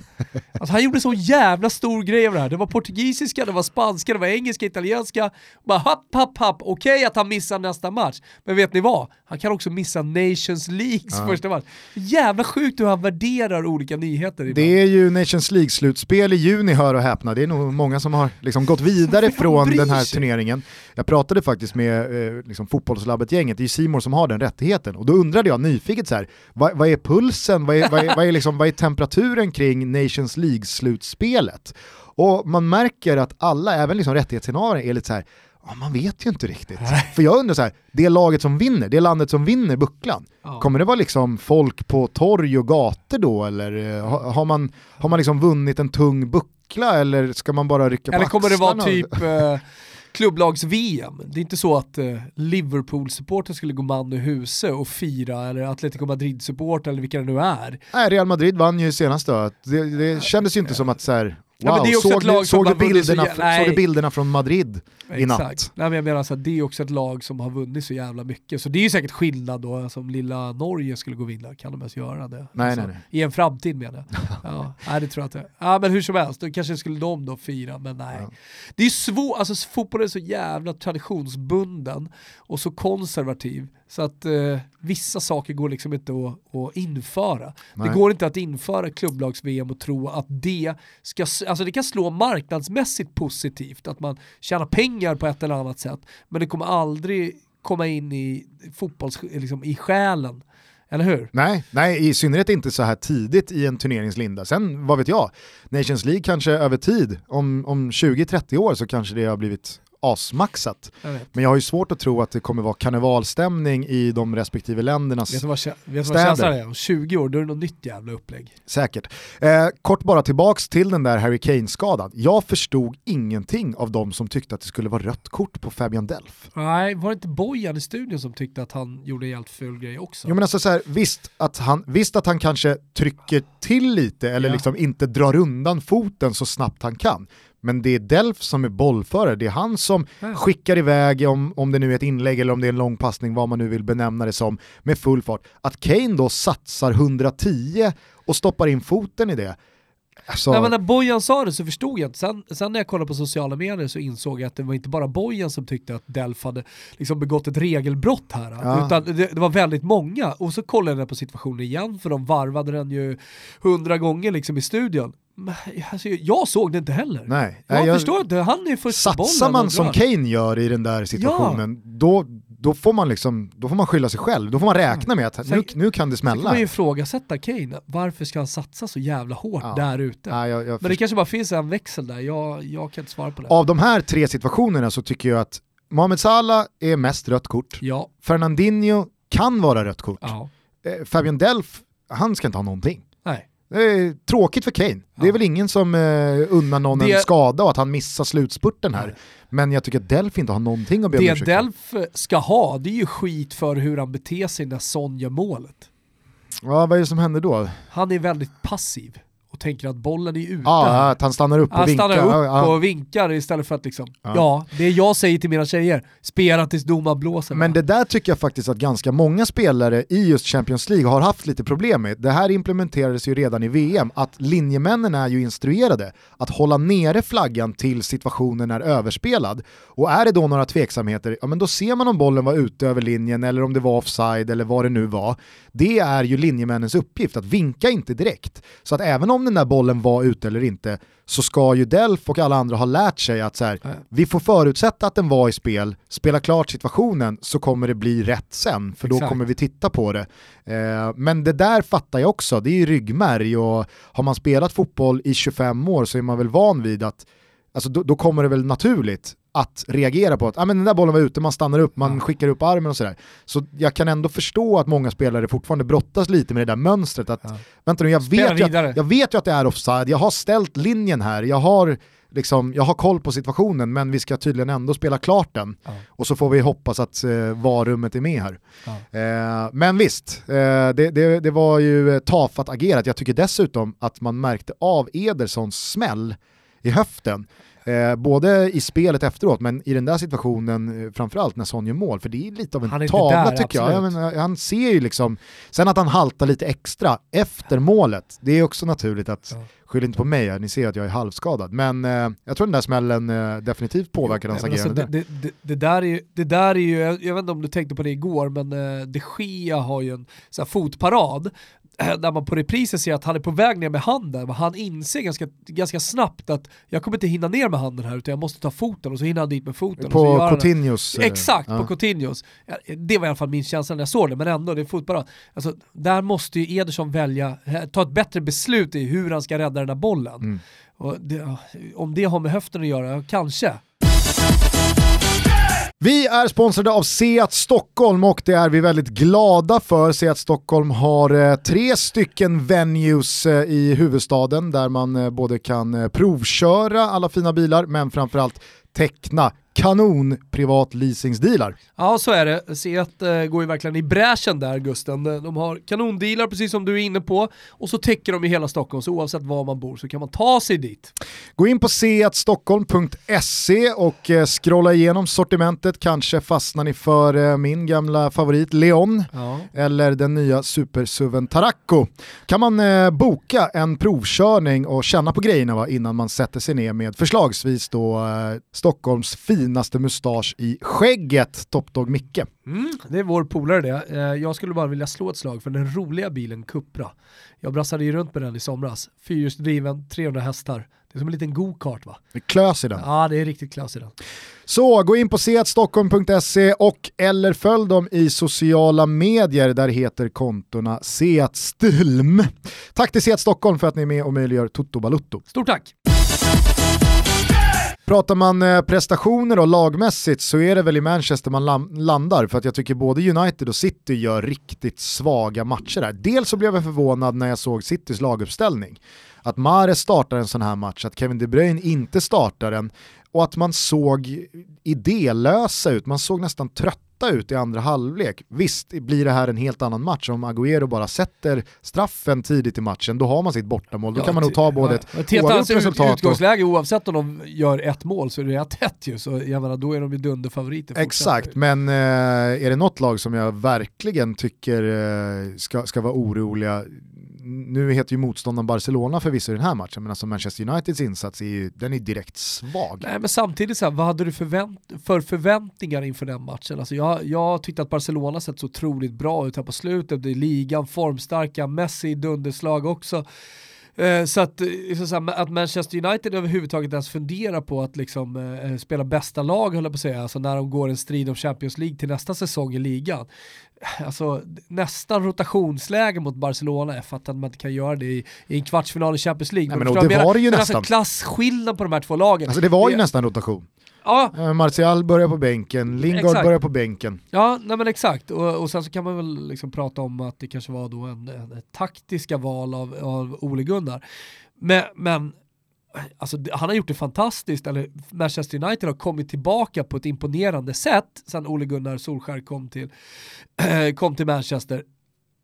Speaker 2: Alltså han gjorde så jävla stor grej av det här. Det var portugisiska, det var spanska, det var engelska, italienska. Bara happ, happ, happ. Okej okay att han missar nästa match, men vet ni vad? Han kan också missa Nations Leagues ja. första match. Jävla sjukt hur han värderar olika nyheter.
Speaker 1: Ibland. Det är ju Nations League-slutspel i juni, hör och häpna. Det är nog många som har liksom gått vidare från den här turneringen. Jag pratade faktiskt med eh, liksom fotbollslabbet-gänget, det är Simor som har den rättigheten. Och då undrade jag nyfiket så här, vad, vad är pulsen, vad är, vad, är, vad, är liksom, vad är temperaturen kring Nations League-slutspelet? Och man märker att alla, även liksom rättighetsinnehavare, är lite så här, ja, man vet ju inte riktigt. För jag undrar så här, det laget som vinner, det landet som vinner bucklan, ja. kommer det vara liksom folk på torg och gator då eller eh, har, man, har man liksom vunnit en tung buckla eller ska man bara rycka på
Speaker 2: Eller kommer det vara typ klubblags-VM. Det är inte så att eh, Liverpool-supporter skulle gå man i huse och fira, eller Atletico Madrid-supporter eller vilka det nu är.
Speaker 1: Nej, Real Madrid vann ju senast då. Det, det kändes ju inte som att så här, Wow,
Speaker 2: ja, det är också
Speaker 1: såg,
Speaker 2: ett lag
Speaker 1: såg, du bilderna,
Speaker 2: så, nej.
Speaker 1: såg du bilderna från Madrid i
Speaker 2: Exakt.
Speaker 1: natt?
Speaker 2: Nej, men jag menar så att det är också ett lag som har vunnit så jävla mycket. Så det är ju säkert skillnad då, alltså, om lilla Norge skulle gå och vinna, kan de ens göra det?
Speaker 1: Nej,
Speaker 2: alltså,
Speaker 1: nej, nej.
Speaker 2: I en framtid menar jag. ja, nej det tror jag inte. Ja men hur som helst, då kanske skulle de då fira, men nej.
Speaker 1: Ja.
Speaker 2: Det är svårt, alltså fotboll är så jävla traditionsbunden och så konservativ. Så att eh, vissa saker går liksom inte att, att införa.
Speaker 1: Nej.
Speaker 2: Det går inte att införa klubblags-VM och tro att det ska, alltså det kan slå marknadsmässigt positivt, att man tjänar pengar på ett eller annat sätt, men det kommer aldrig komma in i fotbolls, liksom i själen. Eller hur?
Speaker 1: Nej, nej, i synnerhet inte så här tidigt i en turneringslinda. Sen, vad vet jag, Nations League kanske över tid, om, om 20-30 år så kanske det har blivit asmaxat.
Speaker 2: Jag vet.
Speaker 1: Men jag har ju svårt att tro att det kommer vara karnevalstämning i de respektive ländernas
Speaker 2: Vet vad, kä- vet du vad
Speaker 1: Städer.
Speaker 2: känslan är? Om 20 år då är det något nytt jävla upplägg.
Speaker 1: Säkert. Eh, kort bara tillbaks till den där Harry Kane-skadan. Jag förstod ingenting av de som tyckte att det skulle vara rött kort på Fabian Delf.
Speaker 2: Nej, var det inte Bojan i studion som tyckte att han gjorde en helt ful grej också?
Speaker 1: Jo, men alltså så här, visst, att han, visst att han kanske trycker till lite eller
Speaker 2: Ja.
Speaker 1: liksom inte drar undan foten så snabbt han kan. Men det är Delf som är bollförare, det är han som
Speaker 2: Ja.
Speaker 1: skickar iväg, om, om det nu är ett inlägg eller om det är en lång passning, vad man nu vill benämna det som, med full fart. Att Kane då satsar 110 och stoppar in foten i det. Alltså,
Speaker 2: Nej, men när Bojan sa det så förstod jag inte. Sen, sen när jag kollade på sociala medier så insåg jag att det var inte bara Bojan som tyckte att Delf hade liksom begått ett regelbrott här.
Speaker 1: Ja.
Speaker 2: Utan det, det var väldigt många. Och så kollade jag på situationen igen, för de varvade den ju hundra gånger liksom i studion. Men, alltså, jag såg det inte heller.
Speaker 1: nej.
Speaker 2: Jag,
Speaker 1: jag-
Speaker 2: förstår inte, han är först på bollen
Speaker 1: Satsar man som. Kane gör i den där situationen, då, då, får man liksom, då får man skylla sig själv. Då får man räkna med att nu, nu kan det
Speaker 2: Sen kan
Speaker 1: smälla.
Speaker 2: man ju ifrågasätta Kane, varför ska han satsa så jävla hårt
Speaker 1: Ja.
Speaker 2: där ute?
Speaker 1: Nej, jag, jag
Speaker 2: Men det kanske bara finns en växel där, jag, jag kan inte svara på det.
Speaker 1: Av de här tre situationerna så tycker jag att Mohamed Salah är mest rött kort,
Speaker 2: Ja,
Speaker 1: Fernandinho kan vara rött kort,
Speaker 2: ja,
Speaker 1: eh, Fabian Delf, han ska inte ha någonting. Tråkigt för Kane. Det är
Speaker 2: Ja.
Speaker 1: väl ingen som eh, unnar någon en
Speaker 2: Det-
Speaker 1: skada och att han missar slutspurten här. Men jag tycker att Delf inte har någonting att be om
Speaker 2: Det. Delf ska ha, det är ju skit för hur han beter sig när Son gör målet.
Speaker 1: Ja, vad är det som händer då?
Speaker 2: Han är väldigt passiv och tänker att bollen är ute.
Speaker 1: Ja, att han stannar upp och
Speaker 2: han
Speaker 1: vinkar.
Speaker 2: stannar upp
Speaker 1: Ja, ja.
Speaker 2: och vinkar istället för att liksom,
Speaker 1: Ja.
Speaker 2: ja. det jag säger till mina tjejer, spela tills domaren blåser.
Speaker 1: Men det där tycker jag faktiskt att ganska många spelare i just Champions League har haft lite problem med. Det här implementerades ju redan i VM, att linjemännen är ju instruerade att hålla nere flaggan till situationen är överspelad. Och är det då några tveksamheter, ja men då ser man om bollen var ute över linjen eller om det var offside eller vad det nu var. Det är ju linjemännens uppgift, att vinka inte direkt. Så att även om den där bollen var ute eller inte, så ska ju Delf och alla andra ha lärt sig att så här, vi får förutsätta att den var i spel, spela klart situationen så kommer det bli rätt sen, för då
Speaker 2: Exakt.
Speaker 1: kommer vi titta på det. Eh, men det där fattar jag också, det är ju ryggmärg och har man spelat fotboll i 25 år så är man väl van vid att, alltså då, då kommer det väl naturligt att reagera på att ah, men den där bollen var ute, man stannar upp, man skickar upp armen och sådär. Så jag kan ändå förstå att många spelare fortfarande brottas lite med det där mönstret att
Speaker 2: Ja.
Speaker 1: vänta nu, jag
Speaker 2: Spela
Speaker 1: vet, ju att, jag vet ju att det är offside, jag har ställt linjen här, jag har, liksom, jag har koll på situationen men vi ska tydligen ändå spela klart den.
Speaker 2: Ja.
Speaker 1: Och så får vi hoppas att eh, varummet är med här.
Speaker 2: Ja.
Speaker 1: Eh, men visst, eh, det, det, det var ju eh, tafatt agerat. Jag tycker dessutom att man märkte av Edersons smäll i höften. Eh, både i spelet efteråt, men i den där situationen eh, framförallt när Son gör mål, för det är lite av en tavla
Speaker 2: där,
Speaker 1: tycker jag. jag
Speaker 2: absolut.
Speaker 1: menar, han ser ju liksom, sen att han haltar lite extra efter målet, det är också naturligt att,
Speaker 2: Ja.
Speaker 1: skyll inte på mig här, ni ser att jag är halvskadad, men eh, jag tror den där smällen eh, definitivt påverkar hans
Speaker 2: men
Speaker 1: agerande.
Speaker 2: alltså, det, det, det, det, där är ju, det där är ju, jag, jag vet inte om du tänkte på det igår, men eh, de Gea har ju en så här, fotparad eh, där man på reprisen ser att han är på väg ner med handen, men han inser ganska, ganska snabbt att jag kommer inte hinna ner med handen här utan jag måste ta foten och så hinner han dit med foten.
Speaker 1: på. Coutinhos... eh,
Speaker 2: Exakt,
Speaker 1: ja.
Speaker 2: på Coutinhos. Det var i alla fall min känsla när jag såg det, men ändå, det är fotparad. Alltså, där måste ju Ederson välja, eh, ta ett bättre beslut i hur han ska rädda den där bollen.
Speaker 1: Mm.
Speaker 2: Det, om det har med höften att göra, kanske.
Speaker 1: Vi är sponsrade av Seat Stockholm och det är vi väldigt glada för. Seat Stockholm har eh, tre stycken venues eh, i huvudstaden där man eh, både kan provköra alla fina bilar men framförallt teckna kanon privatleasingsdealar.
Speaker 2: Ja så är det, Seat eh, går ju verkligen i bräschen där Gusten. De har kanondealar precis som du är inne på och så täcker de i hela Stockholm så oavsett var man bor så kan man ta sig dit.
Speaker 1: Gå in på seatstockholm.se och eh, scrolla igenom sortimentet, kanske fastnar ni för eh, min gamla favorit Leon ja. eller den nya supersuven Taracco. Kan man eh, boka en provkörning och känna på grejerna va, innan man sätter sig ner med förslagsvis då eh, Stockholms finaste mustasch i skägget, Top Dog Micke.
Speaker 2: Mm, det är vår polare det. Eh, jag skulle bara vilja slå ett slag för den roliga bilen Cupra. Jag brassade ju runt med den i somras. Fyrhjulsdriven, 300 hästar. Det är som en liten go-kart va?
Speaker 1: Det är klös i den.
Speaker 2: Ja, det är riktigt klös i den.
Speaker 1: Så gå in på seatstockholm.se och eller följ dem i sociala medier. Där heter kontona Seatstulm. Tack till Seat Stockholm för att ni är med och möjliggör Toto Balutto.
Speaker 2: Stort tack!
Speaker 1: Pratar man eh, prestationer och lagmässigt så är det väl i Manchester man landar för att jag tycker både United och City gör riktigt svaga matcher där. Dels så blev jag förvånad när jag såg Citys laguppställning. Att Mares startar en sån här match, att Kevin De Bruyne inte startar den och att man såg idélösa ut, man såg nästan trött ut i andra halvlek. Visst blir det här en helt annan match om Agüero bara sätter straffen tidigt i matchen, då har man sitt bortamål. Då ja, kan man nog ta både ett
Speaker 2: ja, ett oavgjort resultat utgångsläge och... oavsett om de gör ett mål så är det ett tätt ju, så jag menar, då är de ju dunderfavoriter.
Speaker 1: Exakt, men eh, är det något lag som jag verkligen tycker eh, ska, ska vara oroliga nu heter ju motståndaren Barcelona förvisso i den här matchen, men alltså Manchester Uniteds insats är ju den är direkt svag.
Speaker 2: Nej men samtidigt, så här, vad hade du förvänt för förväntningar inför den matchen? Alltså jag, jag tyckte att Barcelona sett så otroligt bra ut här på slutet, det är ligan, formstarka, Messi dunderslag också. Eh, så att, eh, så att Manchester United överhuvudtaget ens funderar på att liksom, eh, spela bästa lag, höll jag på att säga, alltså när de går en strid om Champions League till nästa säsong i ligan alltså, nästan rotationsläge mot Barcelona för att man inte kan göra det i, i en kvartsfinal i Champions League.
Speaker 1: Nej, men, men det var det ju alltså, nästan.
Speaker 2: Alltså, klasskillnad på de här två lagen.
Speaker 1: Alltså det var ju det, nästan rotation.
Speaker 2: Ja.
Speaker 1: Eh, Martial börjar på bänken, Lingard exakt. börjar på bänken.
Speaker 2: Ja, nej men exakt. Och, och sen så kan man väl liksom prata om att det kanske var då en, en, en taktiska val av, av Ole Gunnar. Men, men alltså, han har gjort det fantastiskt, eller Manchester United har kommit tillbaka på ett imponerande sätt sen Ole Gunnar Solskär kom till, kom till Manchester.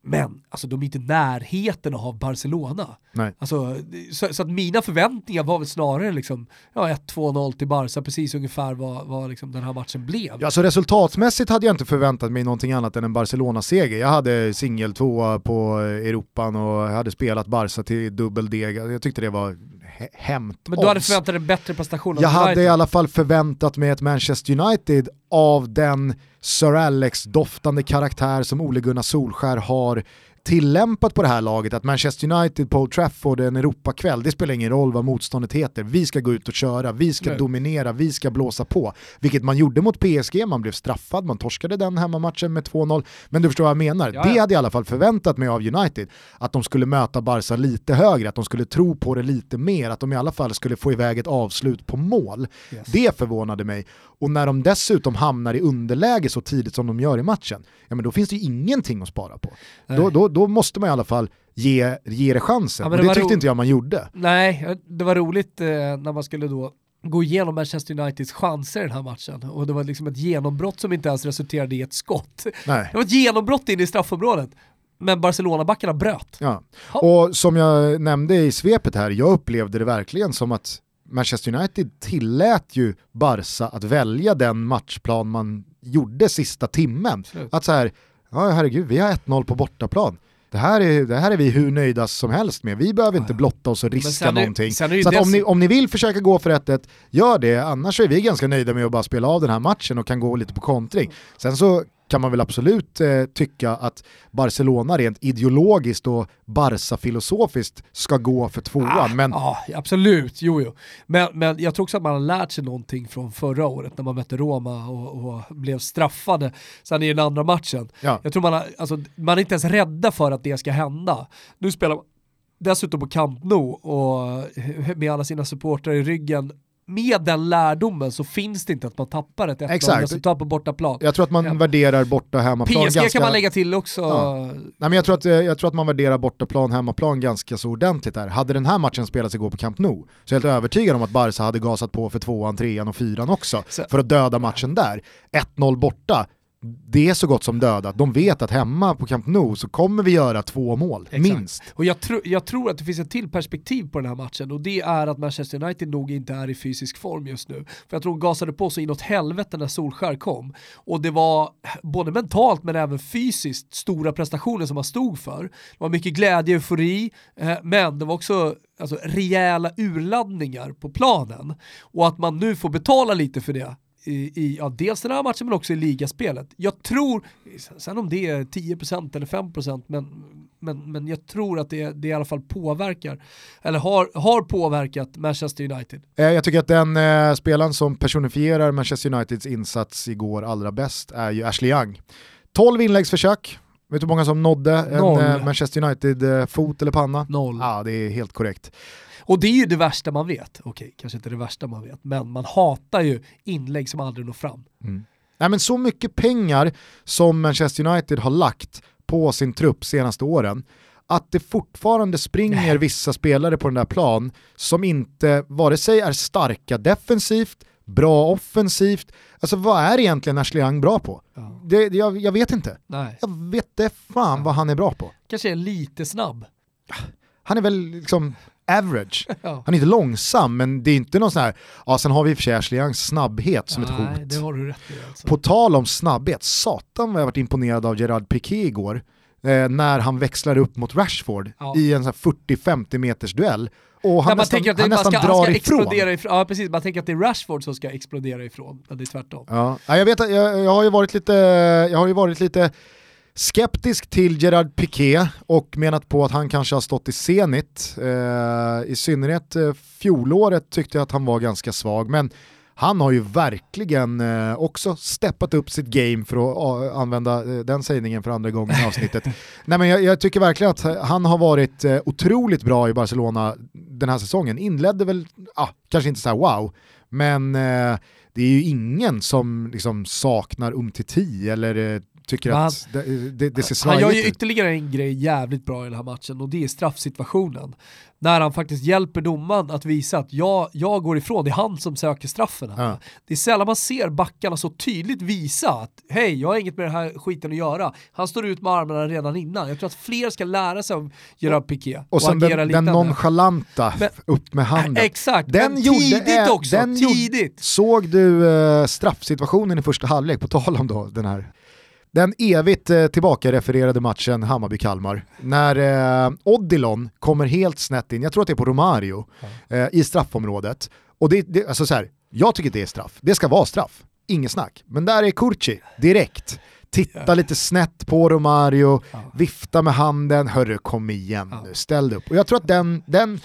Speaker 2: Men alltså, de är inte i närheten av Barcelona.
Speaker 1: Nej.
Speaker 2: Alltså, så, så, att mina förväntningar var väl snarare liksom, ja, 1-2-0 till Barca, precis ungefär vad, vad liksom den här matchen blev.
Speaker 1: Ja, så resultatmässigt hade jag inte förväntat mig någonting annat än en Barcelona-seger. Jag hade singel tvåa på Europan och hade spelat Barca till dubbel D. Jag tyckte det var hämt
Speaker 2: Men du hade förväntat dig bättre prestation?
Speaker 1: Jag hade i alla fall förväntat mig ett Manchester United av den Sir Alex-doftande karaktär som Ole Gunnar Solskär har tillämpat på det här laget att Manchester United på Old Trafford en Europakväll, det spelar ingen roll vad motståndet heter, vi ska gå ut och köra, vi ska Nej. dominera, vi ska blåsa på. Vilket man gjorde mot PSG, man blev straffad, man torskade den hemmamatchen med 2-0, men du förstår vad jag menar. Ja, ja. Det hade jag i alla fall förväntat mig av United, att de skulle möta Barca lite högre, att de skulle tro på det lite mer, att de i alla fall skulle få iväg ett avslut på mål. Yes. Det förvånade mig. Och när de dessutom hamnar i underläge så tidigt som de gör i matchen, ja men då finns det ju ingenting att spara på. Då, då, då måste man i alla fall ge, ge det chansen. Ja, men det, det tyckte inte jag man gjorde.
Speaker 2: Nej, det var roligt eh, när man skulle då gå igenom Manchester Uniteds chanser i den här matchen och det var liksom ett genombrott som inte ens resulterade i ett skott.
Speaker 1: Nej.
Speaker 2: Det var ett genombrott in i straffområdet. Men Barcelona-backarna bröt.
Speaker 1: Ja. Och som jag nämnde i svepet här, jag upplevde det verkligen som att Manchester United tillät ju Barca att välja den matchplan man gjorde sista timmen. Slut. Att så här, ja herregud, vi har 1-0 på bortaplan. Det här, är, det här är vi hur nöjda som helst med. Vi behöver inte blotta oss och riska är, någonting. Så om, ni, om ni vill försöka gå för 1-1, gör det. Annars är vi ganska nöjda med att bara spela av den här matchen och kan gå lite på kontring. Sen så kan man väl absolut eh, tycka att Barcelona rent ideologiskt och Barca-filosofiskt ska gå för tvåan. Ah, men...
Speaker 2: Ja, absolut, jo, jo. Men, men jag tror också att man har lärt sig någonting från förra året när man mötte Roma och, och blev straffade sen i den andra matchen.
Speaker 1: Ja.
Speaker 2: Jag tror man, har, alltså, man är inte ens rädda för att det ska hända. Nu spelar man dessutom på Camp Nou och med alla sina supportrar i ryggen med den lärdomen så finns det inte att man tappar ett 1-0 resultat på bortaplan.
Speaker 1: Jag tror att man ja. värderar borta hemmaplan
Speaker 2: PSG ganska... kan man lägga till också. Ja.
Speaker 1: Nej, men jag, tror att, eh, jag tror att man värderar bortaplan hemmaplan ganska så ordentligt där. Hade den här matchen spelats igår på Camp Nou så är jag helt övertygad om att Barca hade gasat på för tvåan, trean och fyran också så. för att döda matchen där. 1-0 borta, det är så gott som dödat. De vet att hemma på Camp Nou så kommer vi göra två mål, Exakt. minst.
Speaker 2: Och jag, tro, jag tror att det finns ett till perspektiv på den här matchen och det är att Manchester United nog inte är i fysisk form just nu. För jag tror de gasade på så inåt helvete när Solskär kom. Och det var både mentalt men även fysiskt stora prestationer som man stod för. Det var mycket glädje, eufori, eh, men det var också alltså, rejäla urladdningar på planen. Och att man nu får betala lite för det i, i ja, dels den här matchen men också i ligaspelet. Jag tror, sen om det är 10% eller 5% men, men, men jag tror att det, det i alla fall påverkar, eller har, har påverkat Manchester United.
Speaker 1: Eh, jag tycker att den eh, spelaren som personifierar Manchester Uniteds insats igår allra bäst är ju Ashley Young. 12 inläggsförsök, Vet du hur många som nådde en eh, Manchester United-fot eh, eller panna?
Speaker 2: Noll.
Speaker 1: Ja, det är helt korrekt.
Speaker 2: Och det är ju det värsta man vet. Okej, kanske inte det värsta man vet, men man hatar ju inlägg som aldrig når fram.
Speaker 1: Mm. Nej, men så mycket pengar som Manchester United har lagt på sin trupp senaste åren, att det fortfarande springer vissa spelare på den där plan som inte vare sig är starka defensivt, bra offensivt. Alltså vad är egentligen Ashley Young bra på? Ja. Det, jag, jag, vet inte.
Speaker 2: Nej.
Speaker 1: Jag vet det fan ja. vad han är bra på.
Speaker 2: Kanske är lite snabb.
Speaker 1: Han är väl liksom average. Ja. Han är inte långsam, men det är inte någon sån här, ja sen har vi i och för sig Ashley Youngs snabbhet som
Speaker 2: Nej,
Speaker 1: ett hot.
Speaker 2: Det har du rätt i alltså.
Speaker 1: På tal om snabbhet, satan vad jag varit imponerad av Gerard Piqué igår, eh, när han växlar upp mot Rashford ja. i en 40-50 meters duell. Och han nästan, att det, han nästan ska, drar han ska ifrån.
Speaker 2: ifrån. Ja precis, man tänker att det är Rashford som ska explodera ifrån, men det är tvärtom.
Speaker 1: Ja, jag vet jag, jag har ju varit lite, jag har ju varit lite skeptisk till Gerard Piqué och menat på att han kanske har stått i senit. Eh, I synnerhet eh, fjolåret tyckte jag att han var ganska svag, men han har ju verkligen eh, också steppat upp sitt game för att uh, använda uh, den sägningen för andra gången i avsnittet. Nej, men jag, jag, tycker verkligen att han har varit otroligt bra i Barcelona den här säsongen. Inledde väl, ah, kanske inte så här wow, men det är ju ingen som liksom saknar Umtiti eller tycker han, att det, det, det ser svajigt
Speaker 2: ut. Han gör ju ytterligare en grej jävligt bra i den här matchen och det är straffsituationen. När han faktiskt hjälper domaren att visa att jag, jag går ifrån, det är han som söker straffen. Ja. Det är sällan man ser backarna så tydligt visa att hej, jag har inget med den här skiten att göra. Han står ut med armarna redan innan. Jag tror att fler ska lära sig av Gerard Piqué. Och,
Speaker 1: och sen den, den nonchalanta, men, upp med handen.
Speaker 2: Exakt, den men tidigt gjorde, också. Den tidigt. Gjorde,
Speaker 1: såg du uh, straffsituationen i första halvlek, på tal om då den här den evigt eh, tillbaka-refererade matchen Hammarby-Kalmar, när eh, Odilon kommer helt snett in, jag tror att det är på Romario, eh, i straffområdet. Och det, det, alltså så här, jag tycker det är straff, det ska vara straff, inget snack. Men där är Kurci, direkt. Titta lite snett på Romario, ja. vifta med handen, hörru kom igen ja. nu, ställ dig upp. Och jag tror att den, den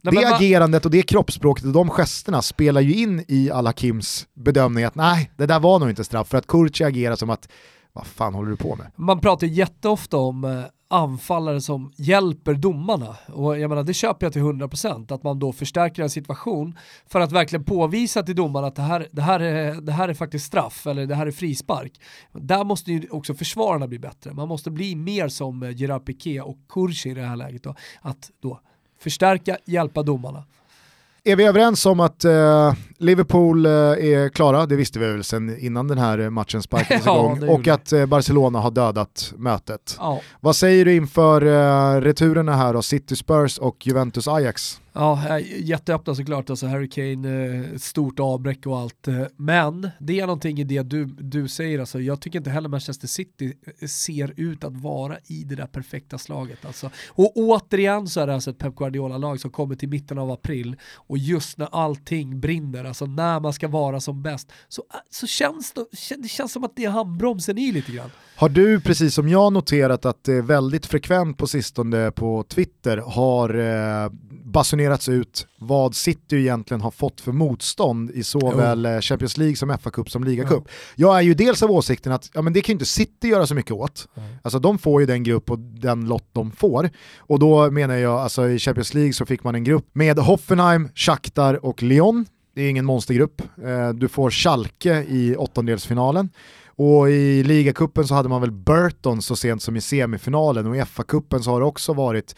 Speaker 1: Nej, det agerandet och det kroppsspråket och de gesterna spelar ju in i Al-Hakims bedömning att nej, det där var nog inte straff, för att Kurci agerar som att vad fan håller du på med?
Speaker 2: Man pratar jätteofta om eh, anfallare som hjälper domarna. Och jag menar, det köper jag till 100%, att man då förstärker en situation för att verkligen påvisa till domarna att det här, det här, är, det här är faktiskt straff eller det här är frispark. Där måste ju också försvararna bli bättre. Man måste bli mer som eh, Gerard Piqué och Kursi i det här läget då, att då förstärka, hjälpa domarna.
Speaker 1: Är vi överens om att uh, Liverpool uh, är klara, det visste vi väl sen innan den här matchen sparkades ja, igång, och att uh, Barcelona har dödat mötet.
Speaker 2: Ja.
Speaker 1: Vad säger du inför returerna här då, City Spurs och Juventus Ajax?
Speaker 2: Ja, eh, jätteöppna såklart, alltså Harry Kane, eh, stort avbräck och allt. Eh, men det är någonting i det du, du säger, alltså, jag tycker inte heller Manchester City ser ut att vara i det där perfekta slaget. Alltså. Och återigen så är det alltså ett Pep Guardiola-lag som kommer till mitten av april och just när allting brinner, alltså när man ska vara som bäst, så, så känns det, det känns som att det är handbromsen i lite grann.
Speaker 1: Har du precis som jag noterat att det är väldigt frekvent på sistone på Twitter har eh, basunerats ut vad City egentligen har fått för motstånd i såväl jo. Champions League som FA-cup som ligacup. Ja. Jag är ju dels av åsikten att ja, men det kan ju inte City göra så mycket åt. Mm. Alltså de får ju den grupp och den lott de får. Och då menar jag, alltså i Champions League så fick man en grupp med Hoffenheim, Shakhtar och Lyon det är ingen monstergrupp. Eh, du får Schalke i åttondelsfinalen. Och i ligacupen så hade man väl Burton så sent som i semifinalen och i FA-cupen så har det också varit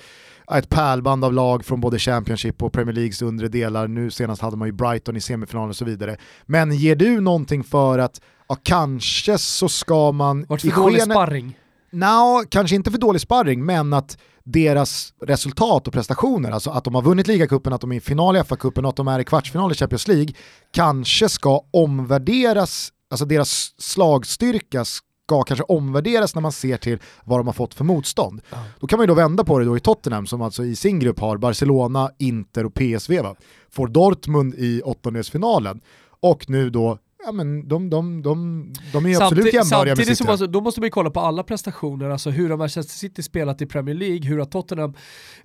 Speaker 1: ett pärlband av lag från både Championship och Premier Leagues undre delar. Nu senast hade man ju Brighton i semifinalen och så vidare. Men ger du någonting för att ja, kanske så ska man...
Speaker 2: Vart för dålig sparring?
Speaker 1: Nja, kanske inte för dålig sparring, men att deras resultat och prestationer, alltså att de har vunnit ligacupen, att de är i final i FA-cupen och att de är i kvartsfinal i Champions League, kanske ska omvärderas, alltså deras slagstyrka ska kanske omvärderas när man ser till vad de har fått för motstånd. Ja. Då kan man ju då vända på det då i Tottenham som alltså i sin grupp har Barcelona, Inter och PSV. Va? Får Dortmund i åttondelsfinalen och nu då ja, men de, de, de, de är absolut jämnbördiga med City.
Speaker 2: Som alltså, då måste man ju kolla på alla prestationer, alltså hur har Manchester City spelat i Premier League, hur har Tottenham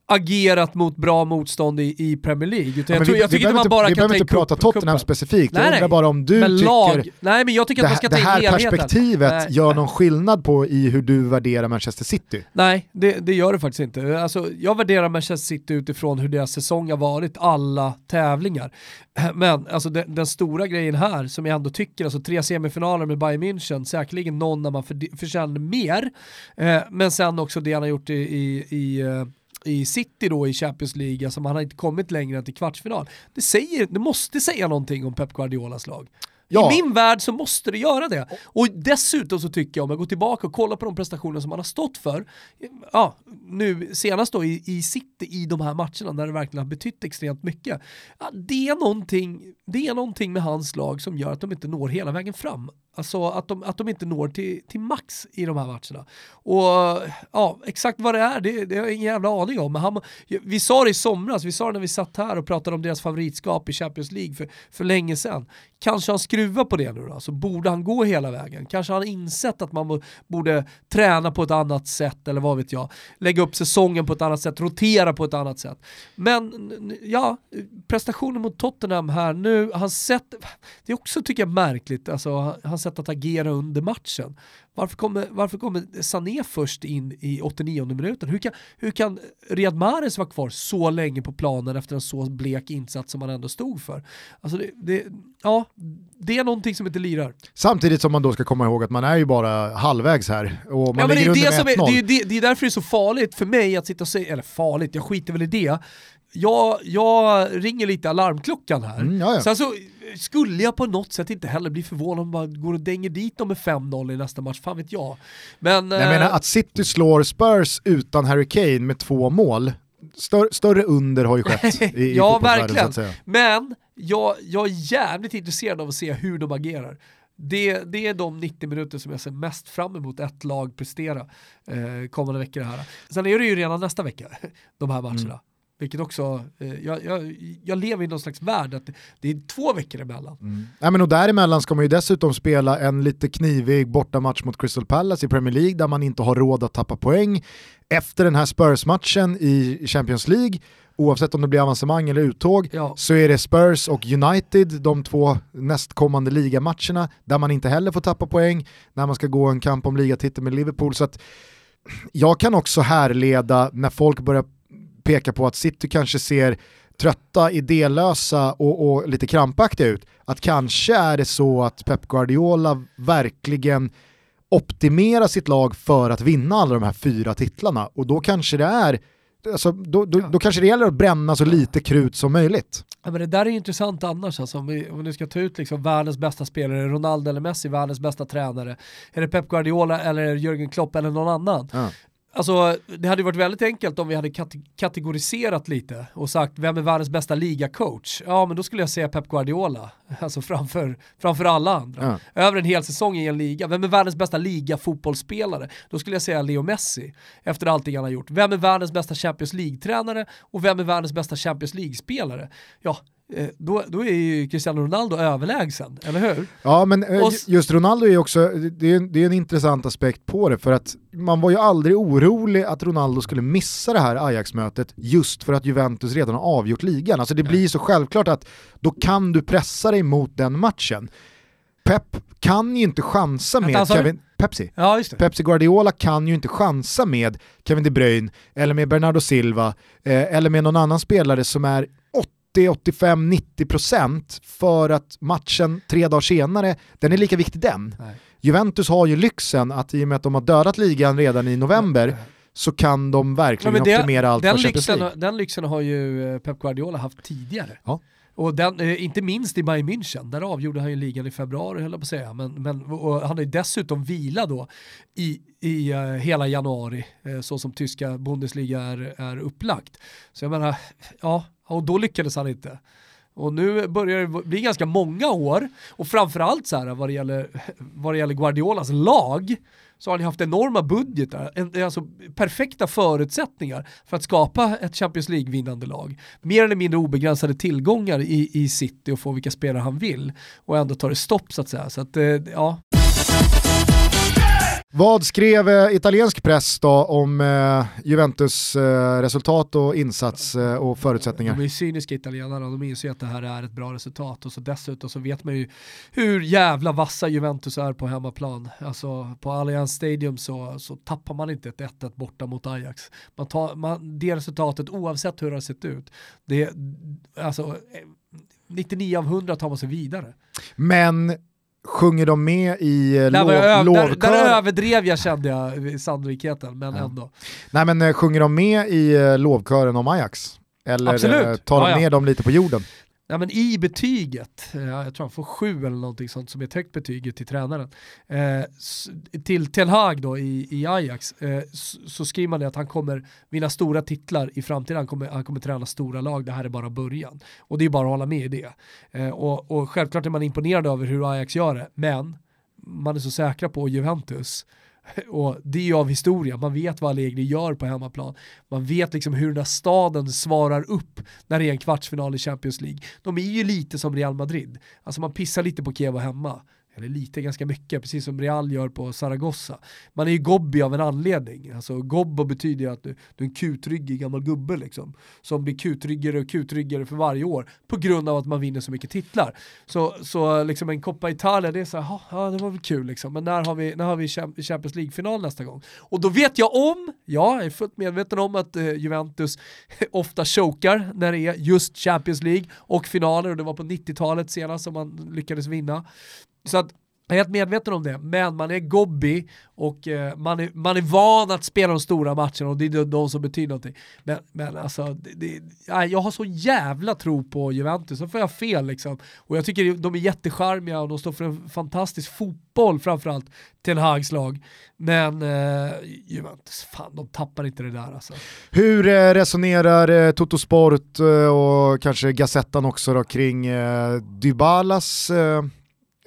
Speaker 2: agerat mot bra motstånd i, i Premier League. Utan
Speaker 1: ja, jag, tror, jag tycker inte man bara vi kan behöver inte prata Tottenham kuppen. specifikt, nej, jag undrar bara om du men tycker lag,
Speaker 2: nej, men jag tycker
Speaker 1: det,
Speaker 2: att man ska
Speaker 1: det här perspektivet nej, gör någon skillnad på i hur du värderar Manchester City?
Speaker 2: Nej, det, det gör det faktiskt inte. Alltså, jag värderar Manchester City utifrån hur deras säsong har varit, alla tävlingar. Men alltså, den, den stora grejen här, som jag ändå tycker, alltså tre semifinaler med Bayern München, säkerligen någon där man för, förtjänar mer, eh, men sen också det han har gjort i, i, i eh, i City då i Champions League, alltså man har inte kommit längre än till kvartsfinal. Det, säger, det måste säga någonting om Pep Guardiolas lag. Ja. I min värld så måste det göra det. Och dessutom så tycker jag, om jag går tillbaka och kollar på de prestationer som han har stått för, ja, nu senast då i, i City i de här matcherna där det verkligen har betytt extremt mycket. Ja, det, är någonting, det är någonting med hans lag som gör att de inte når hela vägen fram. Alltså att de, att de inte når till, till max i de här matcherna. Och ja, exakt vad det är, det, det har jag ingen jävla aning om. Men han, vi sa det i somras, vi sa det när vi satt här och pratade om deras favoritskap i Champions League för, för länge sedan. Kanske han skruvar på det nu då, så borde han gå hela vägen. Kanske han insett att man borde träna på ett annat sätt, eller vad vet jag. Lägga upp säsongen på ett annat sätt, rotera på ett annat sätt. Men ja, prestationen mot Tottenham här nu, han sett, det är också tycker jag märkligt, alltså hans sätt att agera under matchen. Varför kommer, varför kommer Sané först in i 89 minuten? Hur kan, hur kan Riyad Mahrez vara kvar så länge på planen efter en så blek insats som han ändå stod för? Alltså det, det, ja, det är någonting som inte lirar.
Speaker 1: Samtidigt som man då ska komma ihåg att man är ju bara halvvägs här och man ja, ligger
Speaker 2: det är
Speaker 1: under
Speaker 2: är, det, det, det är därför det är så farligt för mig att sitta och säga, eller farligt, jag skiter väl i det, jag, jag ringer lite alarmklockan här. Mm. Sen så skulle jag på något sätt inte heller bli förvånad om man går och dänger dit dem med 5-0 i nästa match, fan vet jag. Men,
Speaker 1: jag äh, menar att City slår Spurs utan Harry Kane med två mål, stör, större under har ju skett i,
Speaker 2: Ja, i verkligen. Men jag, jag är jävligt intresserad av att se hur de agerar. Det, det, är de 90 minuter som jag ser mest fram emot ett lag prestera eh, kommande veckor här. Sen är det ju redan nästa vecka, de här matcherna. Mm. Vilket också, eh, jag, jag, jag, lever i någon slags värld att det är två veckor emellan.
Speaker 1: Mm. Ja, men och däremellan ska man ju dessutom spela en lite knivig bortamatch mot Crystal Palace i Premier League där man inte har råd att tappa poäng. Efter den här Spurs-matchen i Champions League, oavsett om det blir avancemang eller uttåg, ja. så är det Spurs och United, de två nästkommande ligamatcherna, där man inte heller får tappa poäng när man ska gå en kamp om ligatitel med Liverpool. Så att jag kan också härleda när folk börjar pekar på att City kanske ser trötta, idélösa och, och lite krampaktiga ut. Att kanske är det så att Pep Guardiola verkligen optimerar sitt lag för att vinna alla de här fyra titlarna och då kanske det är Alltså, då, då, då, kanske det gäller att bränna så lite krut som möjligt.
Speaker 2: Ja, men det där är intressant annars, alltså, om, vi, om vi nu ska ta ut liksom världens bästa spelare, Ronaldo eller Messi, världens bästa tränare, är det Pep Guardiola eller Jürgen Klopp eller någon annan? Ja. Alltså, det hade varit väldigt enkelt om vi hade kategoriserat lite och sagt vem är världens bästa ligacoach? Ja, men då skulle jag säga Pep Guardiola, alltså framför, framför alla andra. Ja. Över en hel säsong i en liga. Vem är världens bästa ligafotbollsspelare? Då skulle jag säga Leo Messi, efter allting han har gjort. Vem är världens bästa Champions League-tränare och vem är världens bästa Champions League-spelare? Ja, då, då är ju Cristiano Ronaldo överlägsen, eller hur?
Speaker 1: Ja, men eh, just Ronaldo är också, det är, det är en intressant aspekt på det, för att man var ju aldrig orolig att Ronaldo skulle missa det här Ajax-mötet just för att Juventus redan har avgjort ligan. Alltså det blir så självklart att då kan du pressa dig mot den matchen. Pep kan ju inte chansa med alltså, Kevin, Pepsi.
Speaker 2: Ja,
Speaker 1: Pepsi Guardiola kan ju inte chansa med Kevin De Bruyne, eller med Bernardo Silva, eh, eller med någon annan spelare som är 80-85-90% för att matchen tre dagar senare, den är lika viktig den. Nej. Juventus har ju lyxen att i och med att de har dödat ligan redan i november så kan de verkligen ja, det, optimera allt
Speaker 2: den
Speaker 1: för Champions
Speaker 2: League. Den lyxen har ju eh, Pep Guardiola haft tidigare. Ja. Och den, eh, inte minst i Bayern München, där avgjorde han ju ligan i februari höll jag på att säga. Men, men han är dessutom vila då i, i uh, hela januari, uh, så som tyska Bundesliga är, är upplagt. Så jag menar, ja, och då lyckades han inte. Och nu börjar det bli ganska många år, och framförallt så här vad det gäller, vad det gäller Guardiolas lag, så har han haft enorma budgetar, en, alltså perfekta förutsättningar för att skapa ett Champions League-vinnande lag. Mer eller mindre obegränsade tillgångar i, i City och få vilka spelare han vill och ändå tar det stopp så att säga. Så att, eh, ja.
Speaker 1: Vad skrev eh, italiensk press då om eh, Juventus eh, resultat och insats eh, och förutsättningar?
Speaker 2: De är cyniska italienarna, de inser ju att det här är ett bra resultat och så dessutom så vet man ju hur jävla vassa Juventus är på hemmaplan. Alltså på Allianz Stadium så, så tappar man inte ett 1-1 borta mot Ajax. Man tar, man, det resultatet oavsett hur det har sett ut, det, alltså 99 av 100 tar man sig vidare.
Speaker 1: Men Sjunger de med i eh, lov,
Speaker 2: lovkör? Där, där överdrev jag kände jag sannolikheten, men ja. ändå.
Speaker 1: Nej men eh, sjunger de med i eh, lovkören om Ajax? Eller Absolut. tar de ja, ja. ner dem lite på jorden?
Speaker 2: Ja, men i betyget, eh, jag tror han får sju eller någonting sånt som är ett högt betyg till tränaren, eh, till Ten Hag då i, i Ajax, eh, så, skriver man det att han kommer vinna stora titlar i framtiden, han kommer, han kommer träna stora lag, det här är bara början. Och det är bara att hålla med i det. Eh, och, och självklart är man imponerad över hur Ajax gör det, men man är så säkra på Juventus och det är ju av historia, man vet vad Allegri gör på hemmaplan. Man vet liksom hur den här staden svarar upp när det är en kvartsfinal i Champions League. De är ju lite som Real Madrid, alltså man pissar lite på Kiev hemma eller lite, ganska mycket, precis som Real gör på Zaragoza. Man är ju Gobbi av en anledning. Alltså Gobbo betyder ju att du, du är en kutryggig gammal gubbe liksom. Som blir kutryggare och kutryggare för varje år på grund av att man vinner så mycket titlar. Så, så liksom en Coppa Italia, det är så här, ja det var väl kul liksom. Men när har vi, när har vi Champions League-final nästa gång? Och då vet jag om, ja, jag är fullt medveten om att eh, Juventus ofta chokar när det är just Champions League och finaler och det var på 90-talet senast som man lyckades vinna. Så att jag är helt medveten om det, men man är gobby och eh, man, är, man är van att spela de stora matcherna och det är de som betyder någonting. Men, men alltså, det, det, jag har så jävla tro på Juventus, så får jag fel liksom. Och jag tycker de är jättecharmiga och de står för en fantastisk fotboll framförallt till en Hags lag. Men eh, Juventus, fan de tappar inte det där alltså.
Speaker 1: Hur eh, resonerar eh, Toto Sport eh, och kanske Gazettan också då, kring eh, Dybalas eh,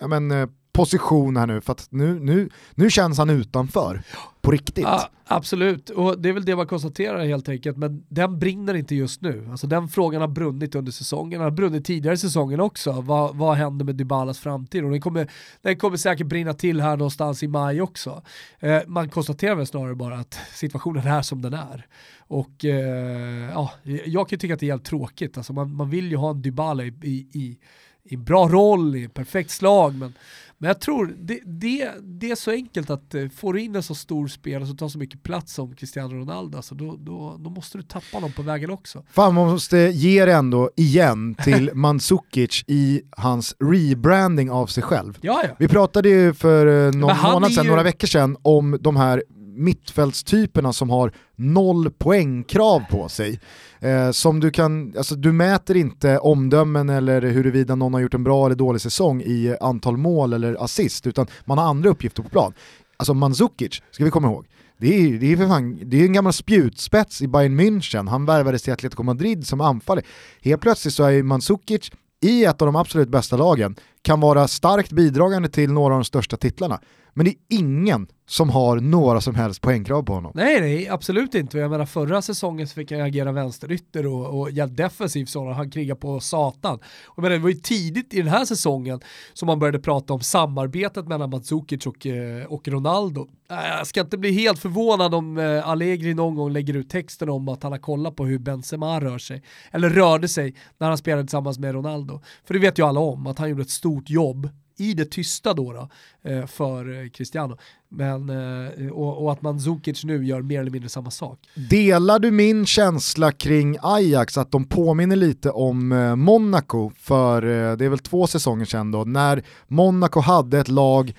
Speaker 1: ja, men, eh, position här nu, för att nu, nu, nu känns han utanför på riktigt. Ja,
Speaker 2: absolut, och det är väl det man konstaterar helt enkelt, men den brinner inte just nu. Alltså den frågan har brunnit under säsongen, den har brunnit tidigare i säsongen också. Vad, vad händer med Dybalas framtid? Och den kommer, den kommer säkert brinna till här någonstans i maj också. Eh, man konstaterar väl snarare bara att situationen är som den är. Och eh, ja, jag kan ju tycka att det är helt tråkigt, alltså man, man vill ju ha en Dybala i, i, i i bra roll, i perfekt slag. Men, men jag tror det, det, det är så enkelt att uh, får du in en så stor spelare som tar så mycket plats som Cristiano Ronaldo, alltså då, då, då måste du tappa någon på vägen också.
Speaker 1: Fan man måste ge det ändå igen till Mandzukic i hans rebranding av sig själv.
Speaker 2: Ja, ja.
Speaker 1: Vi pratade ju för uh, någon månad sedan, ju... några veckor sedan, om de här mittfältstyperna som har noll poängkrav på sig. Eh, som du kan, alltså du mäter inte omdömen eller huruvida någon har gjort en bra eller dålig säsong i antal mål eller assist, utan man har andra uppgifter på plan. Alltså Mandzukic, ska vi komma ihåg, det är, det, är för fan, det är en gammal spjutspets i Bayern München, han värvades till Atletico Madrid som anfallare. Helt plötsligt så är Mandzukic i ett av de absolut bästa lagen, kan vara starkt bidragande till några av de största titlarna. Men det är ingen som har några som helst poängkrav på honom.
Speaker 2: Nej, nej, absolut inte. Jag menar förra säsongen så fick han agera vänsterytter och, och hjälpt defensivt så han krigade på satan. Och menar, det var ju tidigt i den här säsongen som man började prata om samarbetet mellan Mandzukic och, eh, och Ronaldo. Jag ska inte bli helt förvånad om eh, Allegri någon gång lägger ut texten om att han har kollat på hur Benzema rör sig, eller rörde sig när han spelade tillsammans med Ronaldo. För det vet ju alla om, att han gjorde ett stort jobb i det tysta då, då eh, för eh, Cristiano. Men, eh, och, och, att Mandzukic nu gör mer eller mindre samma sak.
Speaker 1: Delar du min känsla kring Ajax att de påminner lite om Monaco för det är väl två säsonger sedan då, när Monaco hade ett lag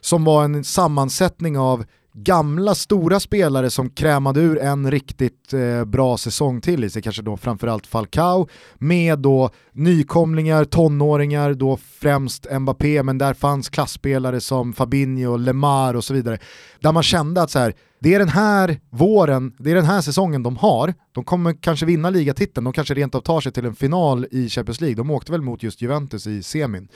Speaker 1: som var en sammansättning av gamla stora spelare som krämade ur en riktigt eh, bra säsong till i sig, kanske då framförallt Falcao, med då nykomlingar, tonåringar, då främst Mbappé, men där fanns klassspelare som Fabinho, Lemar och så vidare. Där man kände att så här, det är den här våren, det är den här säsongen de har, de kommer kanske vinna ligatiteln, de kanske rent av tar sig till en final i Champions League, de åkte väl mot just Juventus i semin.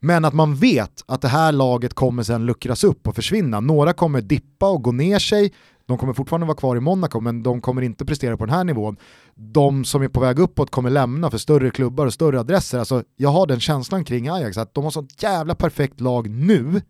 Speaker 1: Men att man vet att det här laget kommer sen luckras upp och försvinna. Några kommer dippa och gå ner sig, de kommer fortfarande vara kvar i Monaco men de kommer inte prestera på den här nivån. De som är på väg uppåt kommer lämna för större klubbar och större adresser. Alltså, jag har den känslan kring Ajax att de har sånt jävla perfekt lag nu,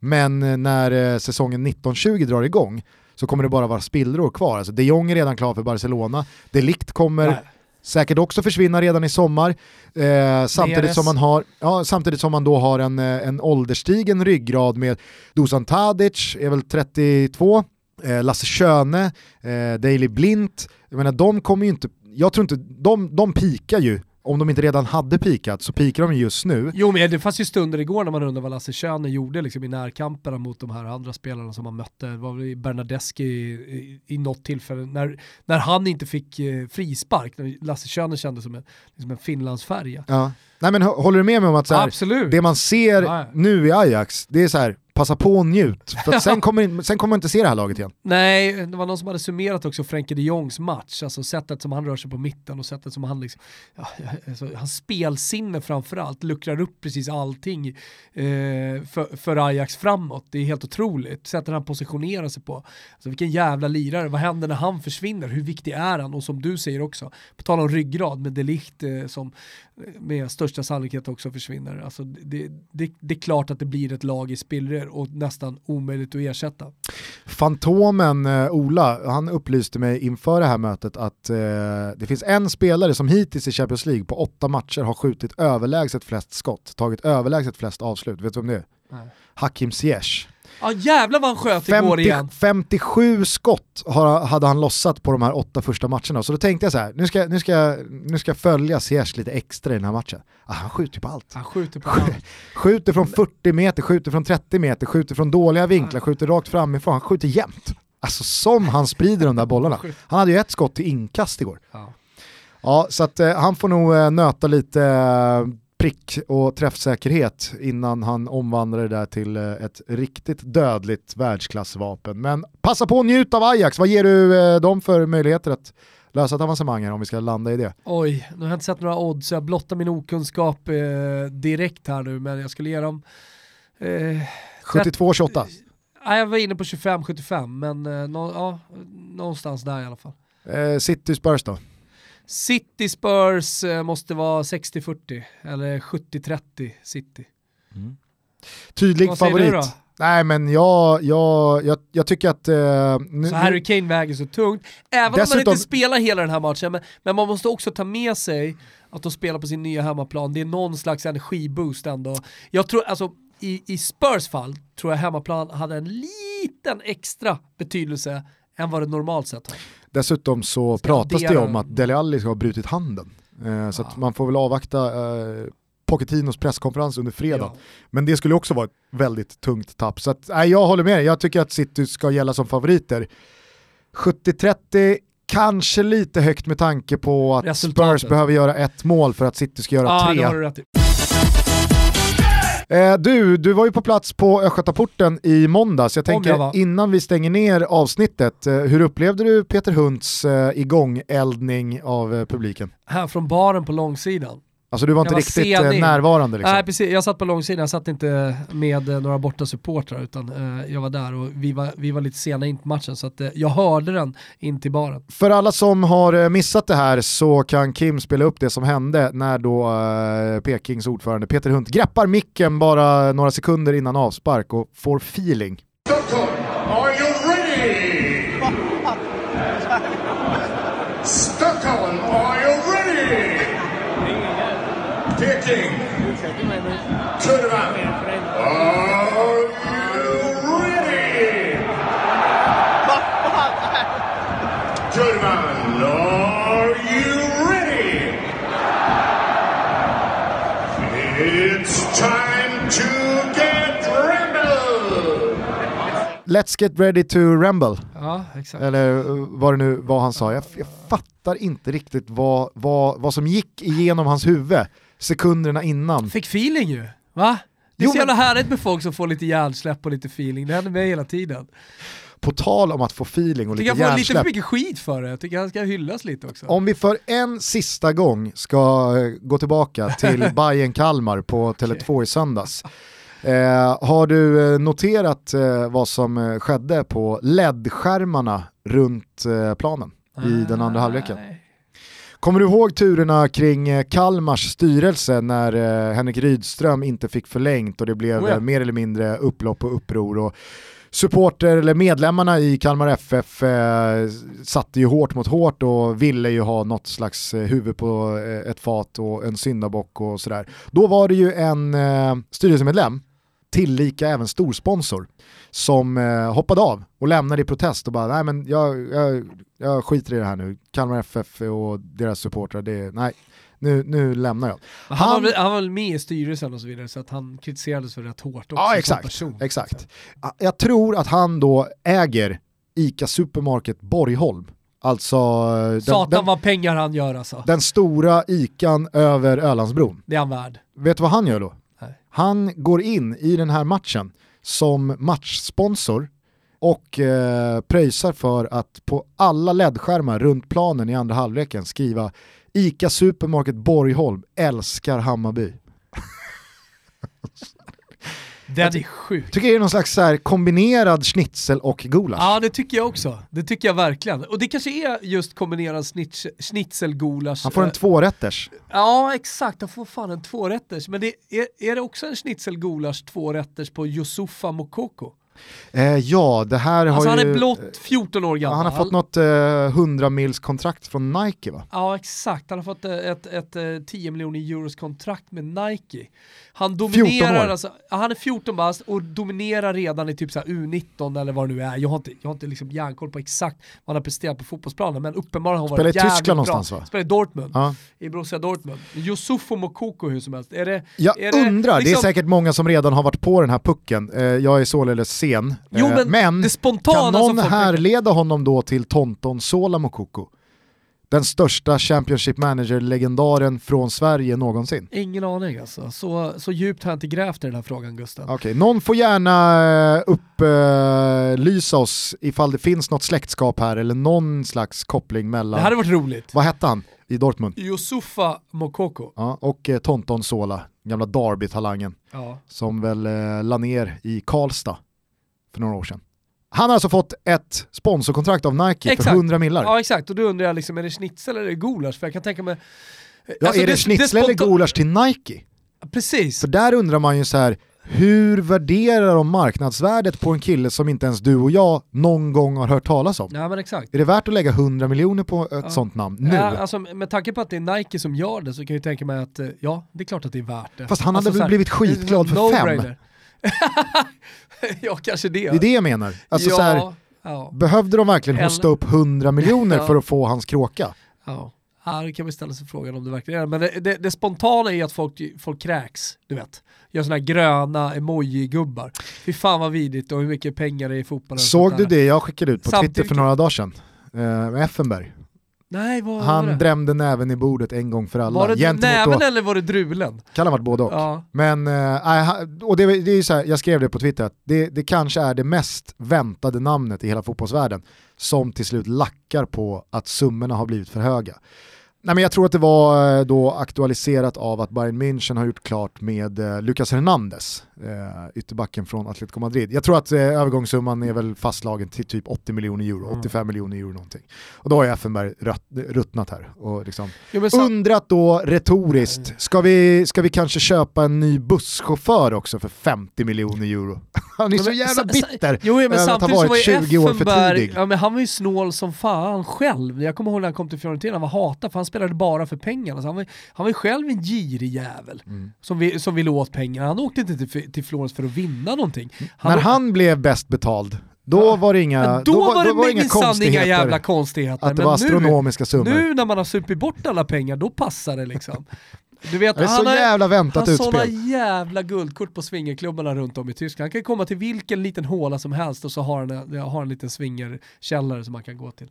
Speaker 1: men eh, när eh, säsongen 1920 drar igång så kommer det bara vara spillror kvar. Alltså, de Jong är redan klar för Barcelona, De Ligt kommer Nej säkert också försvinna redan i sommar. Eh, samtidigt, som man har, ja, samtidigt som man då har en, eh, en ålderstigen ryggrad med Dusan Tadic, är väl 32, eh, Lasse Schöne, eh, Daley Blint, jag menar de kommer ju inte, jag tror inte, de, de pikar ju om de inte redan hade pikat så pikar de just nu.
Speaker 2: Jo men det fanns ju stunder igår när man undrade vad Lasse Schöne gjorde liksom, i närkamperna mot de här andra spelarna som man mötte. Det var väl Bernadeschi i, i, i något tillfälle när, när han inte fick eh, frispark. Lasse Schöne kändes som en, liksom en Finlandsfärja.
Speaker 1: Ja. Nej men håller du med mig om att så här, det man ser Nej. nu i Ajax, det är så här, passa på och njut. För sen, kommer, sen kommer man inte se det här laget igen.
Speaker 2: Nej, det var någon som hade summerat också Frenkie de Jongs match, alltså sättet som han rör sig på mitten och sättet som han liksom, ja, alltså, hans spelsinne framförallt luckrar upp precis allting eh, för, för, Ajax framåt. Det är helt otroligt, sättet han positionerar sig på. Alltså, vilken jävla lirare, vad händer när han försvinner? Hur viktig är han? Och som du säger också, på tal om ryggrad med Delicht eh, som med största sannolikhet också försvinner. Alltså det, det, det, är klart att det blir ett lag i spillror och nästan omöjligt att ersätta.
Speaker 1: Fantomen eh, Ola, han upplyste mig inför det här mötet att eh, det finns en spelare som hittills i Champions League på åtta matcher har skjutit överlägset flest skott, tagit överlägset flest avslut. Vet du vem det är? Nej. Hakim Ziyech.
Speaker 2: Ja jävlar vad han sköt 50, igår igen.
Speaker 1: 57 skott hade han lossat på de här åtta första matcherna, så då tänkte jag så här, nu ska, nu ska, nu ska jag följa Ziyech lite extra i den här matchen. Ah, han skjuter på allt.
Speaker 2: Han skjuter på allt.
Speaker 1: skjuter från 40 meter, skjuter från 30 meter, skjuter från dåliga vinklar, skjuter rakt framifrån, han skjuter jämt. Alltså som han sprider de där bollarna. Han hade ju ett skott till inkast igår. Ja. Ja, så att eh, han får nog eh, nöta lite eh, prick och träffsäkerhet innan han omvandlar det där till eh, ett riktigt dödligt världsklassvapen. Men passa på att njuta av Ajax, vad ger du eh, dem för möjligheter att lösa ett avancemang här om vi ska landa i det?
Speaker 2: Oj, nu har jag inte sett några odds, jag blottar min okunskap eh, direkt här nu, men jag skulle ge dem...
Speaker 1: Eh, 72-28?
Speaker 2: Nej, jag var inne på 25-75, men eh, no, ja, någonstans där i alla fall.
Speaker 1: Eh, City Spurs då?
Speaker 2: City Spurs eh, måste vara 60-40 eller 70-30 City. Mm.
Speaker 1: Tydlig Vad favorit. Du då? Nej men jag, jag, jag, jag tycker att... Uh,
Speaker 2: nu, så Harry Kane väger så tungt. Även dessutom, om man inte spelar hela den här matchen, men, men, man måste också ta med sig att de spelar på sin nya hemmaplan. Det är någon slags energiboost ändå. Jag tror, alltså i, i Spurs fall tror jag hemmaplan hade en liten extra betydelse än vad det normalt sett har.
Speaker 1: Dessutom så ska pratas det om att Dele Alli ska ha brutit handen. Eh, så ja. man får väl avvakta eh, Pochettinos presskonferens under fredag. Ja. Men det skulle också vara ett väldigt tungt tapp. Så att, nej, jag håller med dig, jag tycker att City ska gälla som favoriter. 70-30, kanske lite högt med tanke på att Spurs behöver göra ett mål för att City ska göra ja, tre. Eh, du, du var ju på plats på Östgötaporten i måndags. Jag tänker jag innan vi stänger ner avsnittet, eh, hur upplevde du Peter Hunds eh, igångeldning av publiken?
Speaker 2: Här från baren på långsidan.
Speaker 1: Alltså du var inte var riktigt senig. Eh, närvarande liksom.
Speaker 2: Nej precis, jag satt på långsidan, jag satt inte med eh, några borta supportrar utan eh, jag var där och vi var, vi var lite sena in på matchen så att eh, jag hörde den in till baren.
Speaker 1: För alla som har eh, missat det här så kan Kim spela upp det som hände när då eh, Pekings ordförande Peter Hunt greppar micken bara några sekunder innan avspark och får feeling. kicking. Turn around. Are you ready? Turn around. Are you ready? It's time to get rambled. Let's get ready to rumble.
Speaker 2: Ja, exakt.
Speaker 1: Eller eh, vad det nu var han sa. Jag, jag fattar inte riktigt vad, vad, vad som gick igenom hans huvud sekunderna innan.
Speaker 2: Fick feeling ju, va? Det är
Speaker 1: Jo,
Speaker 2: så jävla
Speaker 1: men-
Speaker 2: härligt med folk som får lite hjärnsläpp och lite feeling, det händer mig hela tiden.
Speaker 1: På tal om att få feeling och
Speaker 2: Jag
Speaker 1: lite
Speaker 2: tycker han får lite för
Speaker 1: hjärnsläpp.
Speaker 2: mycket skit för det, jag tycker han ska hyllas lite också.
Speaker 1: Om vi för en sista gång ska eh, gå tillbaka till Bayern Kalmar på Tele2 i söndags. Eh, har du eh, noterat eh, vad som eh, skedde på LED-skärmarna runt eh, planen i den andra halvleken?
Speaker 2: Nej.
Speaker 1: Kommer du ihåg turerna kring eh, Kalmars styrelse när eh, Henrik Rydström inte fick förlängt och det blev
Speaker 2: Oh ja.
Speaker 1: eh, mer eller mindre upplopp och uppror och supporter eller medlemmarna i Kalmar FF eh, satte ju hårt mot hårt och ville ju ha något slags huvud på ett fat och en syndabock och sådär. Då var det ju en eh, styrelsemedlem, tillika även storsponsor, som eh, hoppade av och lämnade i protest och bara nej men jag, jag, jag skiter i det här nu, Kalmar FF och deras supportrar, det, nej, nu, nu lämnar jag.
Speaker 2: Han,
Speaker 1: Han-
Speaker 2: var han var väl med i styrelsen och så vidare så att han kritiserades för rätt hårt också
Speaker 1: Ja
Speaker 2: som
Speaker 1: exakt,
Speaker 2: person.
Speaker 1: exakt. Jag tror att han då äger ICA Supermarket Borgholm, alltså eh, den,
Speaker 2: Satan
Speaker 1: den,
Speaker 2: vad pengar han gör alltså.
Speaker 1: den stora ICAn över Ölandsbron.
Speaker 2: Det är han värd.
Speaker 1: Vet du vad han gör då? Han går in i den här matchen som matchsponsor och eh, pröjsar för att på alla LED-skärmar runt planen i andra halvleken skriva ICA Supermarket Borgholm älskar Hammarby.
Speaker 2: Den är sjuk.
Speaker 1: Tycker det är någon slags så här kombinerad schnitzel och gulasch.
Speaker 2: Ja det tycker jag också. Det tycker jag verkligen. Och det kanske är just kombinerad snitch, schnitzelgulasch.
Speaker 1: Han får en
Speaker 2: Eh,
Speaker 1: tvårätters.
Speaker 2: Ja exakt, han får fan en tvårätters. Men det är, är det också en schnitzelgulasch tvårätters på Yusufa Mokoko?
Speaker 1: Eh, ja, det här
Speaker 2: Alltså
Speaker 1: har
Speaker 2: han
Speaker 1: ju...
Speaker 2: är blott 14 år
Speaker 1: Ja,
Speaker 2: gammal.
Speaker 1: han har fått något eh, 100 mils kontrakt från Nike va?
Speaker 2: Ja exakt, han har fått eh, ett, ett, ett 10 miljoner euros kontrakt med Nike. Han
Speaker 1: 14
Speaker 2: dominerar alltså, han är 14 bast och dominerar redan i typ så här U19 eller vad det nu är. Jag har inte, jag har inte liksom järnkoll på exakt vad han har presterat på fotbollsplanen men uppenbarligen har han varit jävligt
Speaker 1: Tyskland
Speaker 2: bra.
Speaker 1: någonstans, va?
Speaker 2: Spelar i Dortmund,
Speaker 1: Ja.
Speaker 2: i Borussia Dortmund. Yusufo Mokoko hur som helst. Är det,
Speaker 1: Jag
Speaker 2: är det
Speaker 1: undrar, det är
Speaker 2: liksom-
Speaker 1: säkert många som redan har varit på den här pucken. Eh, jag är således sen.
Speaker 2: Jo,
Speaker 1: Eh,
Speaker 2: men spontana
Speaker 1: kan någon härleda honom då till Tonton Sola Mokoko? Den största Championship Manager-legendaren från Sverige någonsin.
Speaker 2: Ingen aning alltså. Så, så djupt har jag inte grävt i den här frågan Gusten.
Speaker 1: Okej, någon får gärna eh, upplysa oss ifall det finns något släktskap här eller någon slags koppling mellan,
Speaker 2: Det hade varit roligt.
Speaker 1: vad hette han i Dortmund?
Speaker 2: Yusufa Mokoko.
Speaker 1: Ja, och eh, Tonton Sola, gamla Derby-talangen,
Speaker 2: Ja.
Speaker 1: som väl eh, la ner i Karlstad för några år sedan. Han har alltså fått ett sponsorkontrakt av Nike för
Speaker 2: Exakt.
Speaker 1: 100 millar. Ja,
Speaker 2: Ja exakt, och då undrar jag liksom, är det schnitzel eller är det gulasch? För jag kan tänka mig... Alltså,
Speaker 1: är det, schnitzel eller
Speaker 2: spontan-
Speaker 1: gulasch till Nike?
Speaker 2: Precis.
Speaker 1: För där undrar man ju så här, hur värderar de marknadsvärdet på en kille som inte ens du och jag någon gång har hört talas om?
Speaker 2: Ja men exakt.
Speaker 1: Är det värt att lägga 100 miljoner på ett
Speaker 2: Ja.
Speaker 1: sånt namn nu?
Speaker 2: Ja, alltså, med tanke på att det är Nike som gör det så kan jag tänka mig att eh, ja, det är klart att det är värt det.
Speaker 1: Fast han
Speaker 2: alltså,
Speaker 1: hade väl blivit skitglad för fem?
Speaker 2: no-brainer. ja, kanske det.
Speaker 1: Det är det jag menar. Alltså
Speaker 2: ja,
Speaker 1: så här,
Speaker 2: ja,
Speaker 1: behövde de verkligen
Speaker 2: Eller-
Speaker 1: hosta upp 100 miljoner
Speaker 2: Ja.
Speaker 1: för att få hans kråka?
Speaker 2: ja. Här kan vi ställa sig frågan om det verkligen är Men det, det, det spontana är att folk, folk kräks, du vet. Gör sådana här gröna emoji-gubbar. Fy fan vad vidrigt och hur mycket pengar det är i fotbollen.
Speaker 1: Såg du det jag skickade ut på
Speaker 2: Samtidigt-
Speaker 1: Twitter för några dagar sedan? Eh, med Effenberg.
Speaker 2: Nej, var
Speaker 1: Han
Speaker 2: det?
Speaker 1: drämde näven i bordet en gång för alla.
Speaker 2: Var det
Speaker 1: Gentemot
Speaker 2: näven
Speaker 1: då,
Speaker 2: eller var det drulen?
Speaker 1: kan ha varit både och.
Speaker 2: Ja.
Speaker 1: Men, han- och det, det är så här, jag skrev det på Twitter, att det, det kanske är det mest väntade namnet i hela fotbollsvärlden som till slut lackar på att summorna har blivit för höga. Nej, men jag tror att det var eh, då aktualiserat av att Bayern München har gjort klart med eh, Lucas Hernandez, eh, ytterbacken från Atletico Madrid. Jag tror att eh, övergångssumman är väl fastslagen till typ 80 miljoner euro,
Speaker 2: Mm.
Speaker 1: 85 miljoner euro någonting. Och då har ju Effenberg rött, ruttnat här och liksom
Speaker 2: men sam-
Speaker 1: Undrat då retoriskt, ska vi, ska vi kanske köpa en ny busschaufför också för 50 miljoner euro? Han är
Speaker 2: Ja,
Speaker 1: så jävla bitter
Speaker 2: Jo, ja, men
Speaker 1: över att ha
Speaker 2: så var
Speaker 1: varit
Speaker 2: ju
Speaker 1: 20 år för
Speaker 2: Effenberg-
Speaker 1: tidig.
Speaker 2: Ja, men han var ju snål som fan själv. Jag kommer ihåg när han kom till Fiorentina, han var hatad för han spelade bara för pengarna. Så han, var, han var själv en girig jävel
Speaker 1: Mm.
Speaker 2: som, vi, som ville åt pengar. Han åkte inte till, till Florens för att vinna någonting.
Speaker 1: När
Speaker 2: åkte-
Speaker 1: han blev bäst betald, då var det inga,
Speaker 2: Men då, var det
Speaker 1: var inga
Speaker 2: minsann inga
Speaker 1: konstigheter.
Speaker 2: jävla konstigheter.
Speaker 1: att det
Speaker 2: Men
Speaker 1: var
Speaker 2: nu,
Speaker 1: astronomiska summor.
Speaker 2: nu när man har supit bort alla pengar, då passar det liksom. Du vet,
Speaker 1: Det är så
Speaker 2: han har,
Speaker 1: jävla väntat
Speaker 2: han har sådana
Speaker 1: utspel.
Speaker 2: jävla guldkort på swingerklubbarna runt om i Tyskland. Han kan komma till vilken liten håla som helst och så har han en, har en liten swingerkällare som man kan gå till.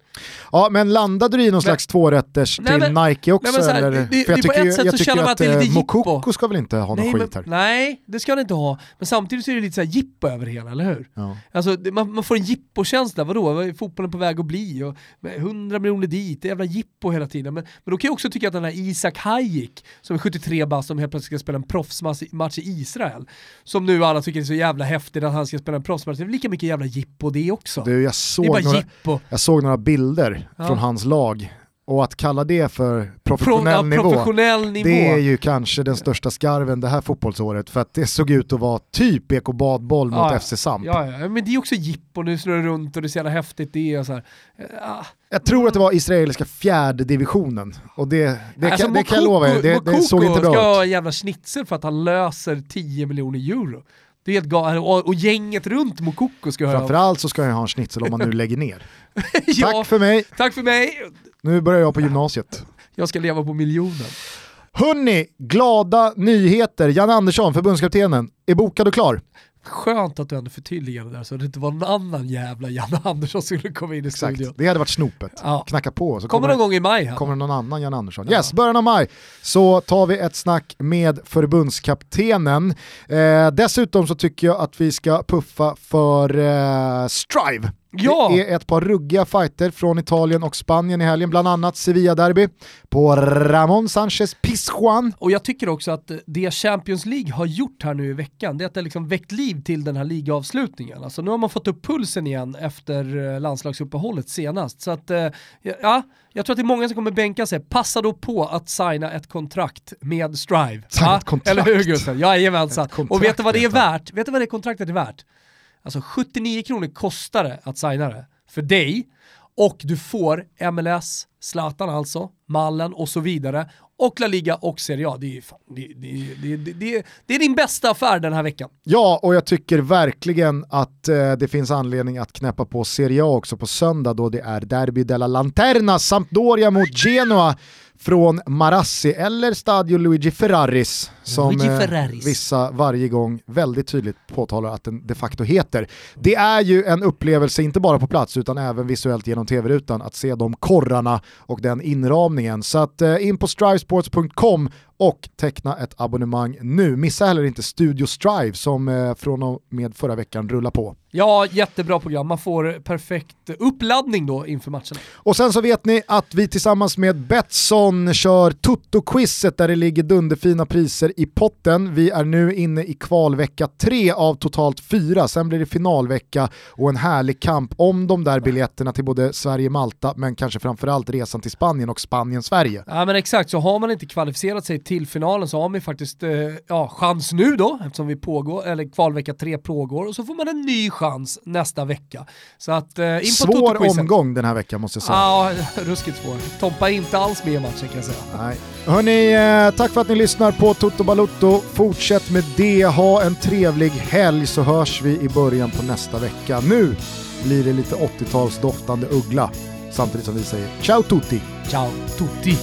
Speaker 1: Ja, men landade du i någon slags tvårätters till
Speaker 2: men-
Speaker 1: Nike också?
Speaker 2: nej, men här,
Speaker 1: eller?
Speaker 2: det- det-
Speaker 1: jag
Speaker 2: det- på
Speaker 1: tycker,
Speaker 2: ett sätt
Speaker 1: jag
Speaker 2: så
Speaker 1: tycker
Speaker 2: känner man
Speaker 1: att
Speaker 2: att det är
Speaker 1: eh,
Speaker 2: lite.
Speaker 1: Mokoko ska väl inte ha någon
Speaker 2: Nej,
Speaker 1: skit
Speaker 2: men,
Speaker 1: här?
Speaker 2: nej, det ska det inte ha. Men samtidigt så är det lite så här jippo över det hela, eller hur?
Speaker 1: Ja.
Speaker 2: Alltså, man, man får en jippo-känsla, vadå? Vad är fotbollen på väg att bli? Och med 100 miljoner dit, det är jävla jippo hela tiden. Men, men då kan jag också tycka att den här Isak Hayik, som är 73 bast, som helt plötsligt ska spela en proffsmatch match i Israel, som nu alla tycker är så jävla häftigt att han ska spela en proffsmatch, det är lika mycket jävla jippo det också.
Speaker 1: Du, jag,
Speaker 2: det är
Speaker 1: såg
Speaker 2: bara
Speaker 1: några,
Speaker 2: jippo.
Speaker 1: jag såg några bilder
Speaker 2: Ja.
Speaker 1: från hans lag och att kalla det för
Speaker 2: Pro,
Speaker 1: professionell
Speaker 2: ja,
Speaker 1: nivå,
Speaker 2: professionell nivå.
Speaker 1: det är ju kanske den största skarven det här fotbollsåret för att det såg ut att vara typ BK Badboll mot
Speaker 2: Ja,
Speaker 1: FC Samp.
Speaker 2: Ja, ja, men det är också jippo, nu snurrar det runt och det är så jävla häftigt det är så här. Ah.
Speaker 1: Jag tror att det var israeliska fjärde divisionen och det, det,
Speaker 2: Alltså,
Speaker 1: kan, det kan jag lova er, det, det såg inte
Speaker 2: ska
Speaker 1: bra ut.
Speaker 2: ha en jävla schnitzel för att han löser 10 miljoner euro. Det är helt galet. Och, och gänget runt Mokoko ska ha...
Speaker 1: Framförallt så ska jag ha en schnitzel om man nu lägger ner.
Speaker 2: ja,
Speaker 1: Tack för mig,
Speaker 2: tack för mig!
Speaker 1: nu börjar jag på gymnasiet.
Speaker 2: Jag ska leva på miljonen.
Speaker 1: Hörni, glada nyheter. Jan Andersson, förbundskaptenen, är bokad och klar.
Speaker 2: Skönt att du ändå förtydligade där så att det inte var någon annan jävla Janne Andersson som skulle komma in i
Speaker 1: Exakt,
Speaker 2: studion.
Speaker 1: det hade varit snopet.
Speaker 2: Ja.
Speaker 1: Knacka på så
Speaker 2: Kommer
Speaker 1: kommer,
Speaker 2: någon gång i maj här.
Speaker 1: kommer det någon annan Jan Andersson. Yes, början av maj så tar vi ett snack med förbundskaptenen. Eh, dessutom så tycker jag att vi ska puffa för eh, Strive.
Speaker 2: Ja.
Speaker 1: Det är ett par ruggiga fighter från Italien och Spanien i helgen, bland annat Sevilla-derby på Ramon Sanchez Pizjuan.
Speaker 2: Och jag tycker också att det Champions League har gjort här nu i veckan, det är att det liksom väckt liv till den här ligaavslutningen. Alltså nu har man fått upp pulsen igen efter eh, landslagsuppehållet senast. Så att, eh, ja, jag tror att det är många som kommer bänka sig. Passa då på att signa ett kontrakt med Strive.
Speaker 1: Signa ett kontrakt.
Speaker 2: Eller hur Gustav? Jajamensan. Och vet du vad det är värt? Vet du vad det kontraktet är värt? Alltså 79 kronor kostar det att signa det för dig och du får MLS, Zlatan alltså, Mallen och så vidare och La Liga och Serie A. Det är, fan, det, det, det, det, det är din bästa affär den här veckan.
Speaker 1: Ja, och jag tycker verkligen att eh, det finns anledning att knäppa på Serie A också på söndag då det är Derby della Lanterna, Sampdoria mot Genoa från Marassi eller Stadio Luigi Ferraris som
Speaker 2: Luigi
Speaker 1: eh,
Speaker 2: Ferraris.
Speaker 1: vissa varje gång väldigt tydligt påtalar att den de facto heter. Det är ju en upplevelse, inte bara på plats utan även visuellt genom tv-rutan, att se de korrarna och den inramningen. Så att eh, in på strivesports.com och teckna ett abonnemang nu. Missa heller inte Studio Strive som eh, från och med förra veckan rullar på.
Speaker 2: Ja, jättebra program. Man får perfekt uppladdning då inför matcherna.
Speaker 1: Och sen så vet ni att vi tillsammans med Betsson kör Toto-quizet där det ligger dunderfina priser i potten. Vi är nu inne i kvalvecka tre av totalt fyra. Sen blir det finalvecka och en härlig kamp om de där biljetterna till både Sverige-Malta men kanske framförallt resan till Spanien och Spanien-Sverige.
Speaker 2: Ja men exakt, så har man inte kvalificerat sig till finalen så har man ju faktiskt eh, ja, chans nu då, eftersom vi pågår, eller kvalvecka tre pågår, och så får man en ny chans nästa vecka. Så att eh, in på
Speaker 1: Svår omgång den här veckan måste jag säga.
Speaker 2: Ja, ruskigt svår. Tompa är inte alls med i matchen kan jag säga.
Speaker 1: Nej. Hörni, eh, tack för att ni lyssnar på Toto Balutto. Fortsätt med det, ha en trevlig helg så hörs vi i början på nästa vecka. Nu blir det lite 80-talsdoftande uggla samtidigt som vi säger ciao tutti!
Speaker 2: Ciao tutti!